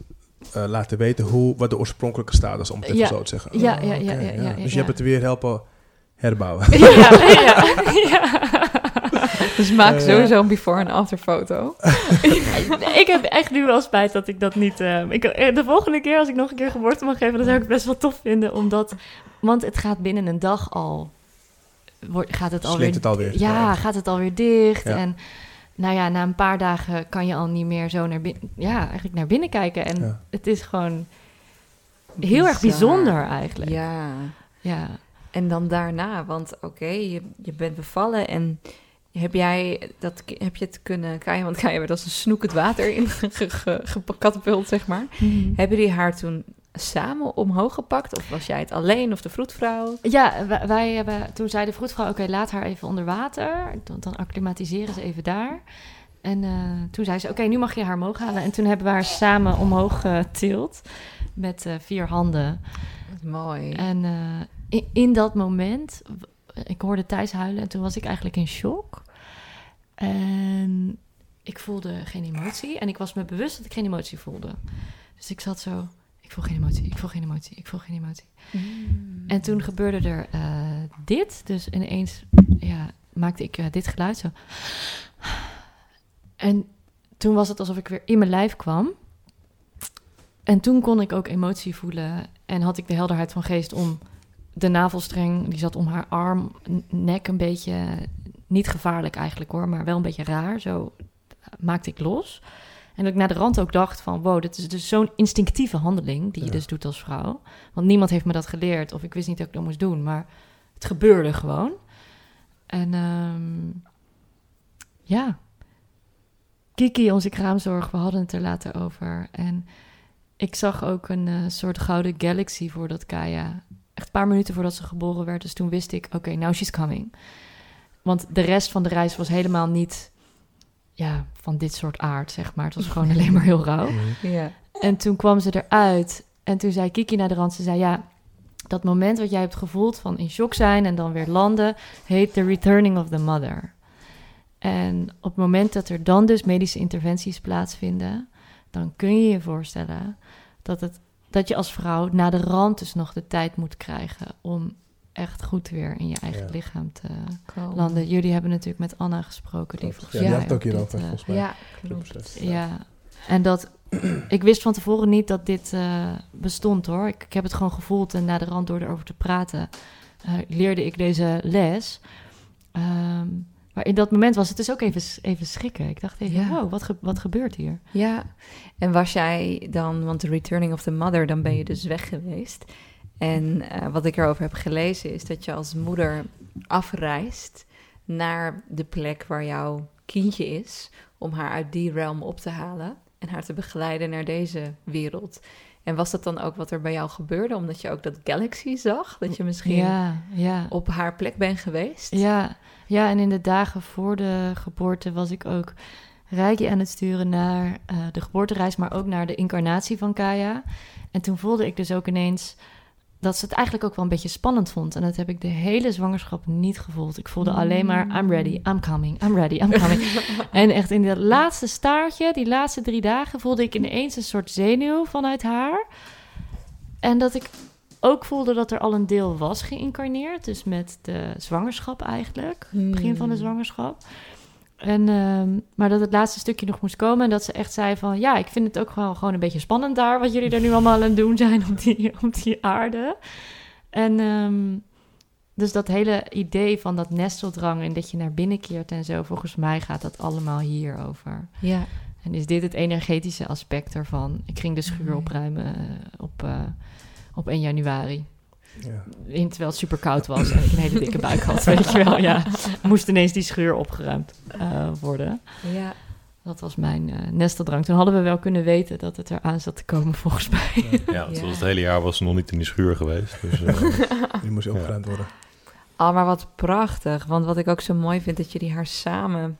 eh, laten weten hoe, wat de oorspronkelijke staat is, om het even Ja. zo te zeggen. Ja, Oh, ja, ja, ja, ja, Dus je ja. hebt het weer helpen herbouwen. ja, ja, ja. Dus maak Eh, sowieso een before- en after foto. ik heb echt nu wel spijt dat ik dat niet... eh, ik, eh, de volgende keer als ik nog een keer geboorte mag geven... dan zou ik het best wel tof vinden. Omdat, want het gaat binnen een dag al... Wordt, gaat het alweer... Het alweer. Ja, gaat het alweer dicht. Ja. En nou ja, na een paar dagen kan je al niet meer zo naar binnen... Ja, eigenlijk naar binnen kijken. En Ja. het is gewoon heel erg bijzonder eigenlijk. Ja. ja. En dan daarna, want oké, je, je bent bevallen en heb jij dat heb je het kunnen krijgen? Want Kaya werd als een snoek het water in ge- ge- gekatapult, zeg maar. Hebben die haar toen samen omhoog gepakt? Of was jij het alleen of de vroedvrouw? Ja, wij, wij hebben, toen zei de vroedvrouw, oké, laat haar even onder water. Dan, dan acclimatiseren ze even daar. En eh, toen zei ze, oké, nu mag je haar omhoog halen. En toen hebben we haar samen omhoog getild met eh, vier handen. Mooi. En eh, in, in dat moment, ik hoorde Thijs huilen en toen was ik eigenlijk in shock. En ik voelde geen emotie. En ik was me bewust dat ik geen emotie voelde. Dus ik zat zo, ik voel geen emotie, ik voel geen emotie, ik voel geen emotie. En toen gebeurde er eh, dit. Dus ineens ja, maakte ik eh, dit geluid zo. En toen was het alsof ik weer in mijn lijf kwam. En toen kon ik ook emotie voelen. En had ik de helderheid van geest om de navelstreng, die zat om haar arm, nek een beetje, niet gevaarlijk eigenlijk hoor, maar wel een beetje raar. Zo maakte ik los. En dat ik naar de rand ook dacht van, wow, dit is dus zo'n instinctieve handeling die je Ja. dus doet als vrouw. Want niemand heeft me dat geleerd of ik wist niet dat ik dat moest doen, maar het gebeurde gewoon. En ehm, ja, Kiki, onze kraamzorg, we hadden het er later over. En ik zag ook een eh, soort gouden galaxy voordat Kaya, echt een paar minuten voordat ze geboren werd. Dus toen wist ik, oké, now she's coming. Want de rest van de reis was helemaal niet ja, van dit soort aard, zeg maar. Het was gewoon alleen maar heel rauw. Ja. En toen kwam ze eruit. En toen zei Kiki naar de rand, ze zei, ja, dat moment wat jij hebt gevoeld van in shock zijn en dan weer landen, heet the returning of the mother. En op het moment dat er dan dus medische interventies plaatsvinden, dan kun je je voorstellen dat, het, dat je als vrouw na de rand dus nog de tijd moet krijgen om echt goed weer in je eigen Ja. lichaam te Cool. landen. Jullie hebben natuurlijk met Anna gesproken, die volgens Ja, die het ook hierover, eh, volgens mij. Ja, klopt. ja, en dat ik wist van tevoren niet dat dit eh, bestond hoor. Ik, ik heb het gewoon gevoeld en na de rand door erover te praten eh, leerde ik deze les. Ehm, maar in dat moment was het dus ook even, even schrikken. Ik dacht even, Ja. wow, wat, ge- wat gebeurt hier? Ja, en was jij dan, want de Returning of the Mother, dan ben je dus weg geweest. En eh, wat ik erover heb gelezen is dat je als moeder afreist naar de plek waar jouw kindje is, om haar uit die realm op te halen en haar te begeleiden naar deze wereld. En was dat dan ook wat er bij jou gebeurde, omdat je ook dat galaxy zag? Dat je misschien Ja, ja. op haar plek bent geweest? Ja, ja, en in de dagen voor de geboorte was ik ook Reiki aan het sturen naar eh, de geboortereis, maar ook naar de incarnatie van Kaya. En toen voelde ik dus ook ineens dat ze het eigenlijk ook wel een beetje spannend vond. En dat heb ik de hele zwangerschap niet gevoeld. Ik voelde alleen maar, I'm ready, I'm coming, I'm ready, I'm coming. en echt in dat laatste staartje, die laatste drie dagen, voelde ik ineens een soort zenuw vanuit haar. En dat ik ook voelde dat er al een deel was geïncarneerd. Dus met de zwangerschap eigenlijk. Begin van de Hmm. zwangerschap. En, ehm, maar dat het laatste stukje nog moest komen. En dat ze echt zei van... Ja, ik vind het ook gewoon, gewoon een beetje spannend daar... wat jullie er nu allemaal aan het doen zijn op die, op die aarde. En ehm, dus dat hele idee van dat nesteldrang... en dat je naar binnen keert en zo... volgens mij gaat dat allemaal hierover. Ja. En is dit het energetische aspect ervan? Ik ging de schuur opruimen eh, op, eh, op 1 januari. Ja. In, terwijl het super koud was en ik een hele dikke buik had, weet je wel. Ja, moest ineens die schuur opgeruimd eh, worden. ja. Dat was mijn eh nesteldrang. Toen hadden we wel kunnen weten dat het eraan zat te komen, volgens mij. Ja, Ja. zoals het hele jaar was ze nog niet in die schuur geweest. Dus, eh, Die moest opgeruimd worden. Oh, maar wat prachtig. Want wat ik ook zo mooi vind, dat jullie haar samen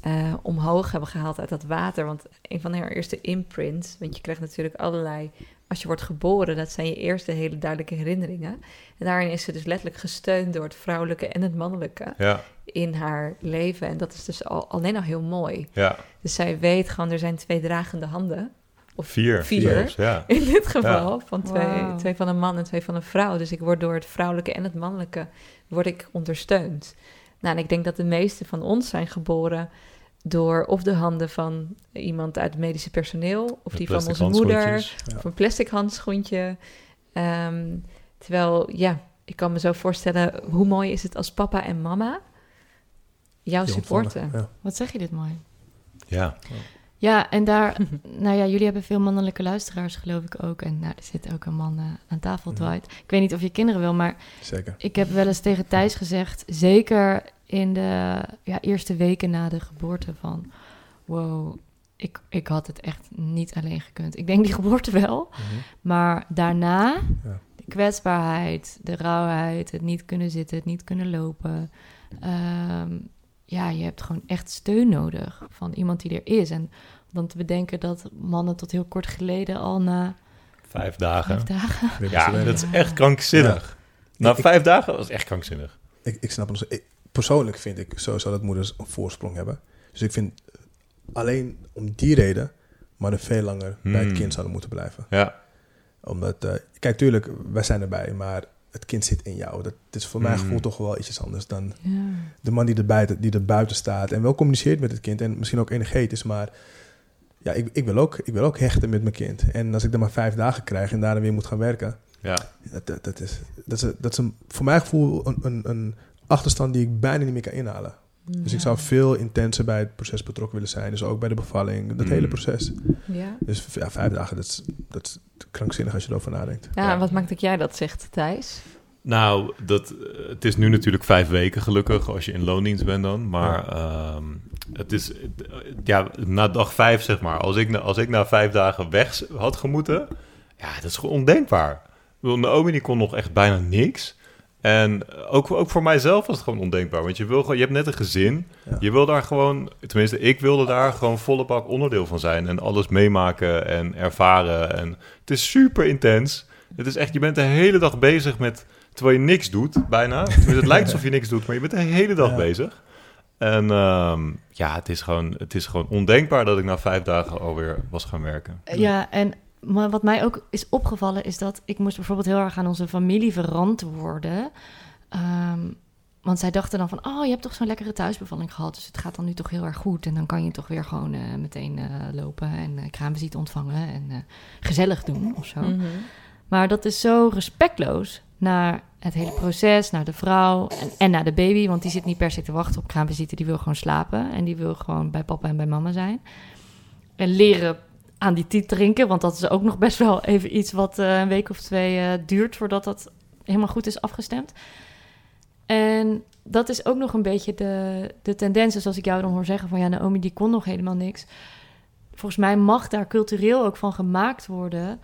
eh, omhoog hebben gehaald uit dat water. Want een van haar eerste imprints, want je krijgt natuurlijk allerlei... Als je wordt geboren, dat zijn je eerste hele duidelijke herinneringen. En daarin is ze dus letterlijk gesteund door het vrouwelijke en het mannelijke ja, in haar leven. En dat is dus al, alleen al heel mooi. ja, Dus zij weet gewoon, er zijn twee dragende handen Of Vier. Vier. zelfs, ja. in dit geval. Van twee, twee van een man en twee van een vrouw. Dus ik word door het vrouwelijke en het mannelijke word ik ondersteund. Nou, en ik denk dat de meeste van ons zijn geboren door of de handen van iemand uit het medische personeel, of die van onze moeder. Ja. of een plastic handschoentje. Ehm, terwijl, ja, ik kan me zo voorstellen, hoe mooi is het als papa en mama jou Die supporten. Ja. Wat zeg je dit mooi? Ja. Ja, en daar, nou ja, jullie hebben veel mannelijke luisteraars, geloof ik ook. En nou, er zit ook een man eh, aan tafel, Mhm. Dwight. Ik weet niet of je kinderen wil, maar Zeker. ik heb wel eens tegen Thijs gezegd, zeker in de ja, eerste weken na de geboorte van, wow, ik, ik had het echt niet alleen gekund. Ik denk die geboorte wel, Mhm. maar daarna, Ja. de kwetsbaarheid, de rauwheid, het niet kunnen zitten, het niet kunnen lopen. Ehm, ja, je hebt gewoon echt steun nodig van iemand die er is. En dan te bedenken dat mannen tot heel kort geleden al na Vijf dagen. vijf dagen... Weer Ja, dat is echt krankzinnig. Na Ik- ik- vijf dagen was echt krankzinnig. Ik, ik snap het. Ik- Persoonlijk vind ik sowieso dat moeders een voorsprong hebben. Dus ik vind alleen om die reden mannen veel langer bij het Hmm. kind zouden moeten blijven. Ja. Omdat, eh, kijk, tuurlijk, wij zijn erbij, maar het kind zit in jou. Dat is voor mijn Hmm. gevoel toch wel ietsjes anders dan Ja. de man die er, buiten, die er buiten staat en wel communiceert met het kind en misschien ook energetisch, maar ja, ik, ik, wil ook, ik wil ook hechten met mijn kind. En als ik dan maar vijf dagen krijg en daarna weer moet gaan werken, Ja. dat, dat, dat is, dat is, dat is een, voor mijn gevoel een, een, een achterstand die ik bijna niet meer kan inhalen. Dus ik zou veel intenser bij het proces betrokken willen zijn. Dus ook bij de bevalling, dat Mm. hele proces. Ja. Dus ja, vijf dagen, dat is, dat is krankzinnig als je erover nadenkt. Ja, Ja. en wat maakt dat jij dat zegt, Thijs? Nou, dat, het is nu natuurlijk vijf weken gelukkig als je in loondienst bent dan. Maar ehm, het is, ja, na dag vijf zeg maar. Als ik, na- als ik na vijf dagen weg had gemoeten, ja, dat is gewoon ondenkbaar. Naomi die kon nog echt bijna niks. En ook, ook voor mijzelf was het gewoon ondenkbaar. Want je, wil gewoon, je hebt net een gezin. Ja. Je wil daar gewoon, tenminste ik wilde daar gewoon volle bak onderdeel van zijn. En alles meemaken en ervaren. En het is super intens. Het is echt, je bent de hele dag bezig met, terwijl je niks doet, bijna. Tenminste, het lijkt alsof je niks doet, maar je bent de hele dag Ja. bezig. En ehm, ja, het is, gewoon, het is gewoon ondenkbaar dat ik na vijf dagen alweer was gaan werken. Ja, en maar wat mij ook is opgevallen is dat ik moest bijvoorbeeld heel erg aan onze familie verantwoorden. Ehm, want zij dachten dan van, oh, je hebt toch zo'n lekkere thuisbevalling gehad, dus het gaat dan nu toch heel erg goed. En dan kan je toch weer gewoon eh, meteen eh, lopen en uh, kraamvisite ontvangen en gezellig doen of zo. Mhm. Maar dat is zo respectloos naar het hele proces, naar de vrouw en, en naar de baby. Want die zit niet per se te wachten op kraamvisite. Die wil gewoon slapen en die wil gewoon bij papa en bij mama zijn. En leren aan die tiet drinken, want dat is ook nog best wel even iets wat eh, een week of twee eh, duurt voordat dat helemaal goed is afgestemd. En dat is ook nog een beetje de, de tendens. Dus als ik jou dan hoor zeggen van ja, Naomi die kon nog helemaal niks. Volgens mij mag daar cultureel ook van gemaakt worden.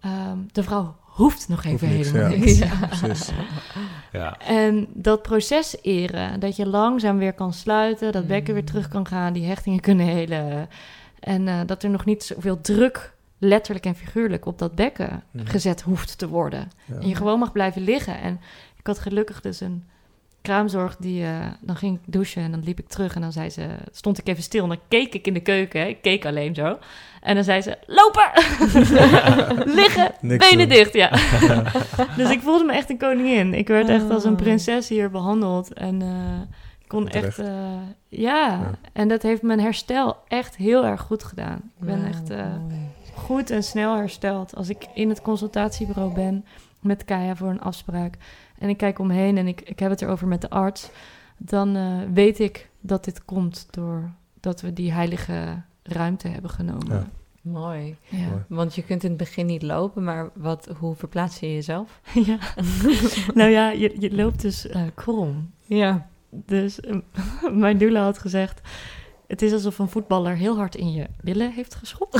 Ehm, de vrouw hoeft nog even Hoeft niks, helemaal ja. niks. Ja. En dat proces eren, dat je langzaam weer kan sluiten, dat bekken weer terug kan gaan, die hechtingen kunnen helen. En eh, dat er nog niet zoveel druk, letterlijk en figuurlijk, op dat bekken Mhm. gezet hoeft te worden. Ja. En je gewoon mag blijven liggen. En ik had gelukkig dus een kraamzorg die... eh, dan ging ik douchen en dan liep ik terug en dan zei ze... Stond ik even stil en dan keek ik in de keuken. hè. Ik keek alleen zo. En dan zei ze, lopen! Liggen, Niks benen doen. dicht, ja. dus ik voelde me echt een koningin. Ik werd echt als een Oh. prinses hier behandeld. En eh, kon Terecht. echt... eh, ja. Ja. en dat heeft mijn herstel echt heel erg goed gedaan. Ik ben echt... eh, goed en snel hersteld. Als ik in het consultatiebureau ben met Kaya voor een afspraak en ik kijk omheen en ik, ik heb het erover met de arts, dan eh, weet ik dat dit komt door dat we die heilige ruimte hebben genomen. Ja. Mooi. Ja. Want je kunt in het begin niet lopen, maar wat, hoe verplaats je jezelf? Ja. nou ja, je, je loopt dus eh, krom. Ja. Dus eh, mijn doula had gezegd... Het is alsof een voetballer heel hard in je billen heeft geschopt.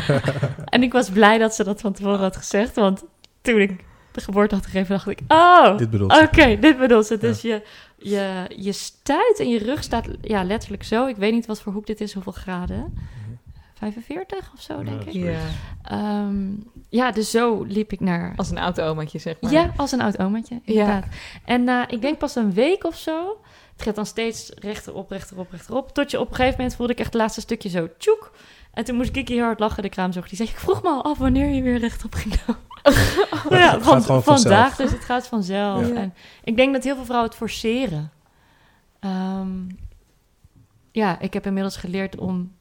en ik was blij dat ze dat van tevoren had gezegd. Want toen ik de geboorte had gegeven, dacht ik... Oh, Dit bedoelt oké, dit bedoelt ze. Dus je, je, je stuit en je rug staat ja, letterlijk zo. Ik weet niet wat voor hoek dit is, hoeveel graden. 45 of zo, Ja, denk ik. ja. Ehm, ja, dus zo liep ik naar... Als een oud omaatje, zeg maar. Ja, als een oud omaatje, inderdaad. En na, ik denk pas een week of zo... Het gaat dan steeds rechterop, rechterop, rechterop. Tot je op een gegeven moment voelde ik echt het laatste stukje zo tjoek. En toen moest Kiki heel hard lachen, de kraamzorg. Die zei, ik vroeg me al af wanneer je weer rechtop ging lopen. Ja, Het van, gaat gewoon vandaag, vanzelf. dus het gaat vanzelf. Ja. En ik denk dat heel veel vrouwen het forceren. Ehm, ja, ik heb inmiddels geleerd om,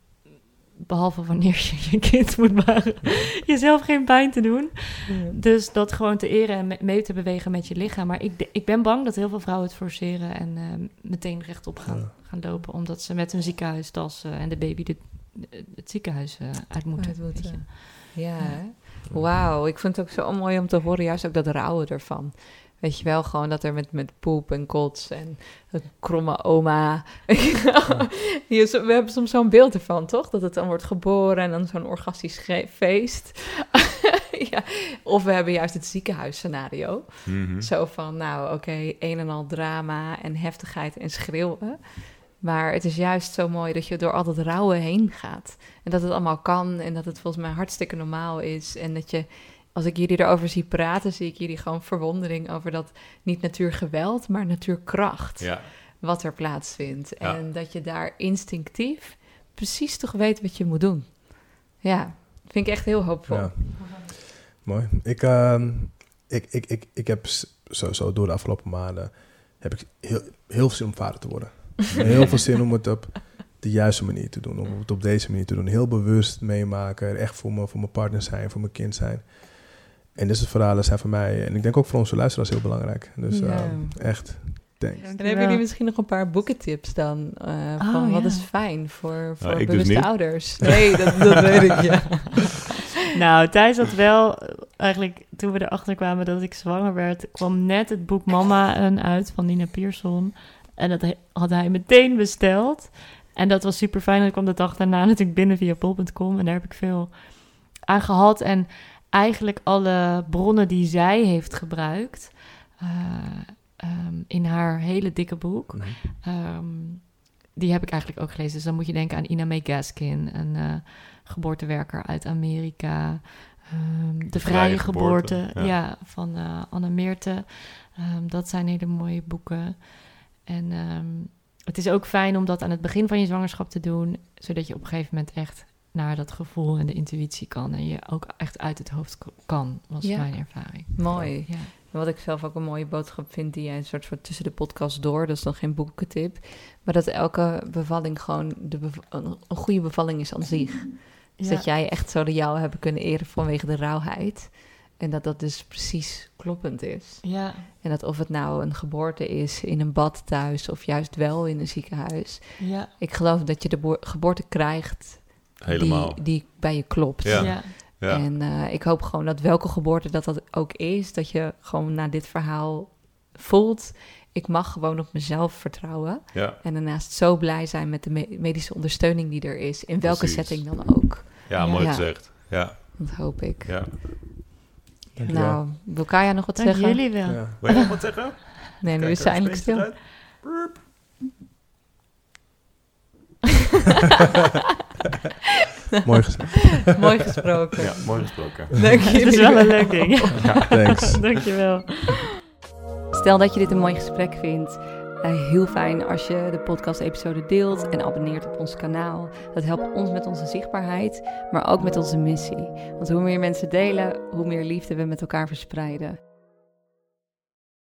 behalve wanneer je je kind moet baren, jezelf geen pijn te doen. Dus dat gewoon te eren en me- mee te bewegen met je lichaam. Maar ik, ik ben bang dat heel veel vrouwen het forceren en ehm, meteen rechtop gaan, Ja. gaan lopen. Omdat ze met hun ziekenhuistas eh, en de baby de, de- het ziekenhuis eh, uit moeten. Uit. Ja, wauw. Ik vind het ook zo mooi om te horen, juist ook dat rouwen ervan. Weet je wel, gewoon dat er met, met poep en kots en een kromme oma. We hebben soms zo'n beeld ervan, toch? Dat het dan wordt geboren en dan zo'n orgastisch feest. ja. Of we hebben juist het ziekenhuisscenario. Mhm. Zo van, nou oké, een en al drama en heftigheid en schreeuwen. Maar het is juist zo mooi dat je door al dat rouwen heen gaat. En dat het allemaal kan en dat het volgens mij hartstikke normaal is. En dat je, als ik jullie erover zie praten, zie ik jullie gewoon verwondering over dat niet natuurgeweld, maar natuurkracht Ja, wat er plaatsvindt. Ja. En dat je daar instinctief precies toch weet wat je moet doen. Ja, vind ik echt heel hoopvol. Ja. Mooi. Ik, ehm, ik, ik, ik, ik heb sowieso door de afgelopen maanden heb ik heel, heel veel zin om vader te worden. heel veel zin om het op de juiste manier te doen. Om het op deze manier te doen. Heel bewust meemaken. Echt voor, me, voor mijn partner zijn, voor mijn kind zijn. En dit soort verhalen zijn voor mij, en ik denk ook voor onze luisteraars, heel belangrijk. Dus Ja. ehm, echt, thanks. En hebben jullie misschien nog een paar boekentips dan? eh, Oh, van wat ja. is fijn voor, voor ik dus bewuste ouders? Nee, dat, dat weet ik, ja. Nou, Thijs had wel, eh, eigenlijk toen we erachter kwamen dat ik zwanger werd, kwam net het boek Mama een uit van Nina Pierson. En dat had hij meteen besteld. En dat was super fijn. Ik kwam de dag daarna natuurlijk binnen via pol.com. En daar heb ik veel aan gehad. En eigenlijk alle bronnen die zij heeft gebruikt eh, ehm, in haar hele dikke boek. Mhm. Ehm, die heb ik eigenlijk ook gelezen. Dus dan moet je denken aan Ina May Gaskin, een eh, geboortewerker uit Amerika. Ehm, de Vrije, Vrije Geboorte, Geboorte, ja. ja. van eh Anne Meerte. Dat zijn hele mooie boeken. En het is ook fijn om dat aan het begin van je zwangerschap te doen, zodat je op een gegeven moment echt naar dat gevoel en de intuïtie kan. En je ook echt uit het hoofd kan, was Ja. mijn ervaring. Mooi. Ja. Wat ik zelf ook een mooie boodschap vind, die jij een soort van tussen de podcast door, dat is dan geen boekentip, maar dat elke bevalling gewoon de bev- een, goede bevalling is aan zich. Dus Ja. dat jij echt zo de jou hebben kunnen eren vanwege de rauwheid. En dat dat dus precies kloppend is. Ja, En dat of het nou een geboorte is in een bad thuis of juist wel in een ziekenhuis. ja, Ik geloof dat je de boor- geboorte krijgt helemaal. Die, die bij je klopt. Ja. ja. ja. En eh, ik hoop gewoon dat welke geboorte dat dat ook is, dat je gewoon na dit verhaal voelt. Ik mag gewoon op mezelf vertrouwen. ja. En daarnaast zo blij zijn met de me- medische ondersteuning die er is. In welke Precies. setting dan ook. ja, Ja. mooi Ja. gezegd. Ja, Dat hoop ik. ja. Dankjewel. Nou, wil Kaya nog wat Dank zeggen? jullie wel. Ja. Wil je nog wat zeggen? Nee, nu is ze eindelijk stil. Mooi gezegd. Mooi gesproken. Ja, mooi gesproken. Dank Het is wel een leuk ding. Thanks. Dankjewel. Stel dat je dit een mooi gesprek vindt. eh, heel fijn als je de podcast-episode deelt en abonneert op ons kanaal. Dat helpt ons met onze zichtbaarheid, maar ook met onze missie. Want hoe meer mensen delen, hoe meer liefde we met elkaar verspreiden.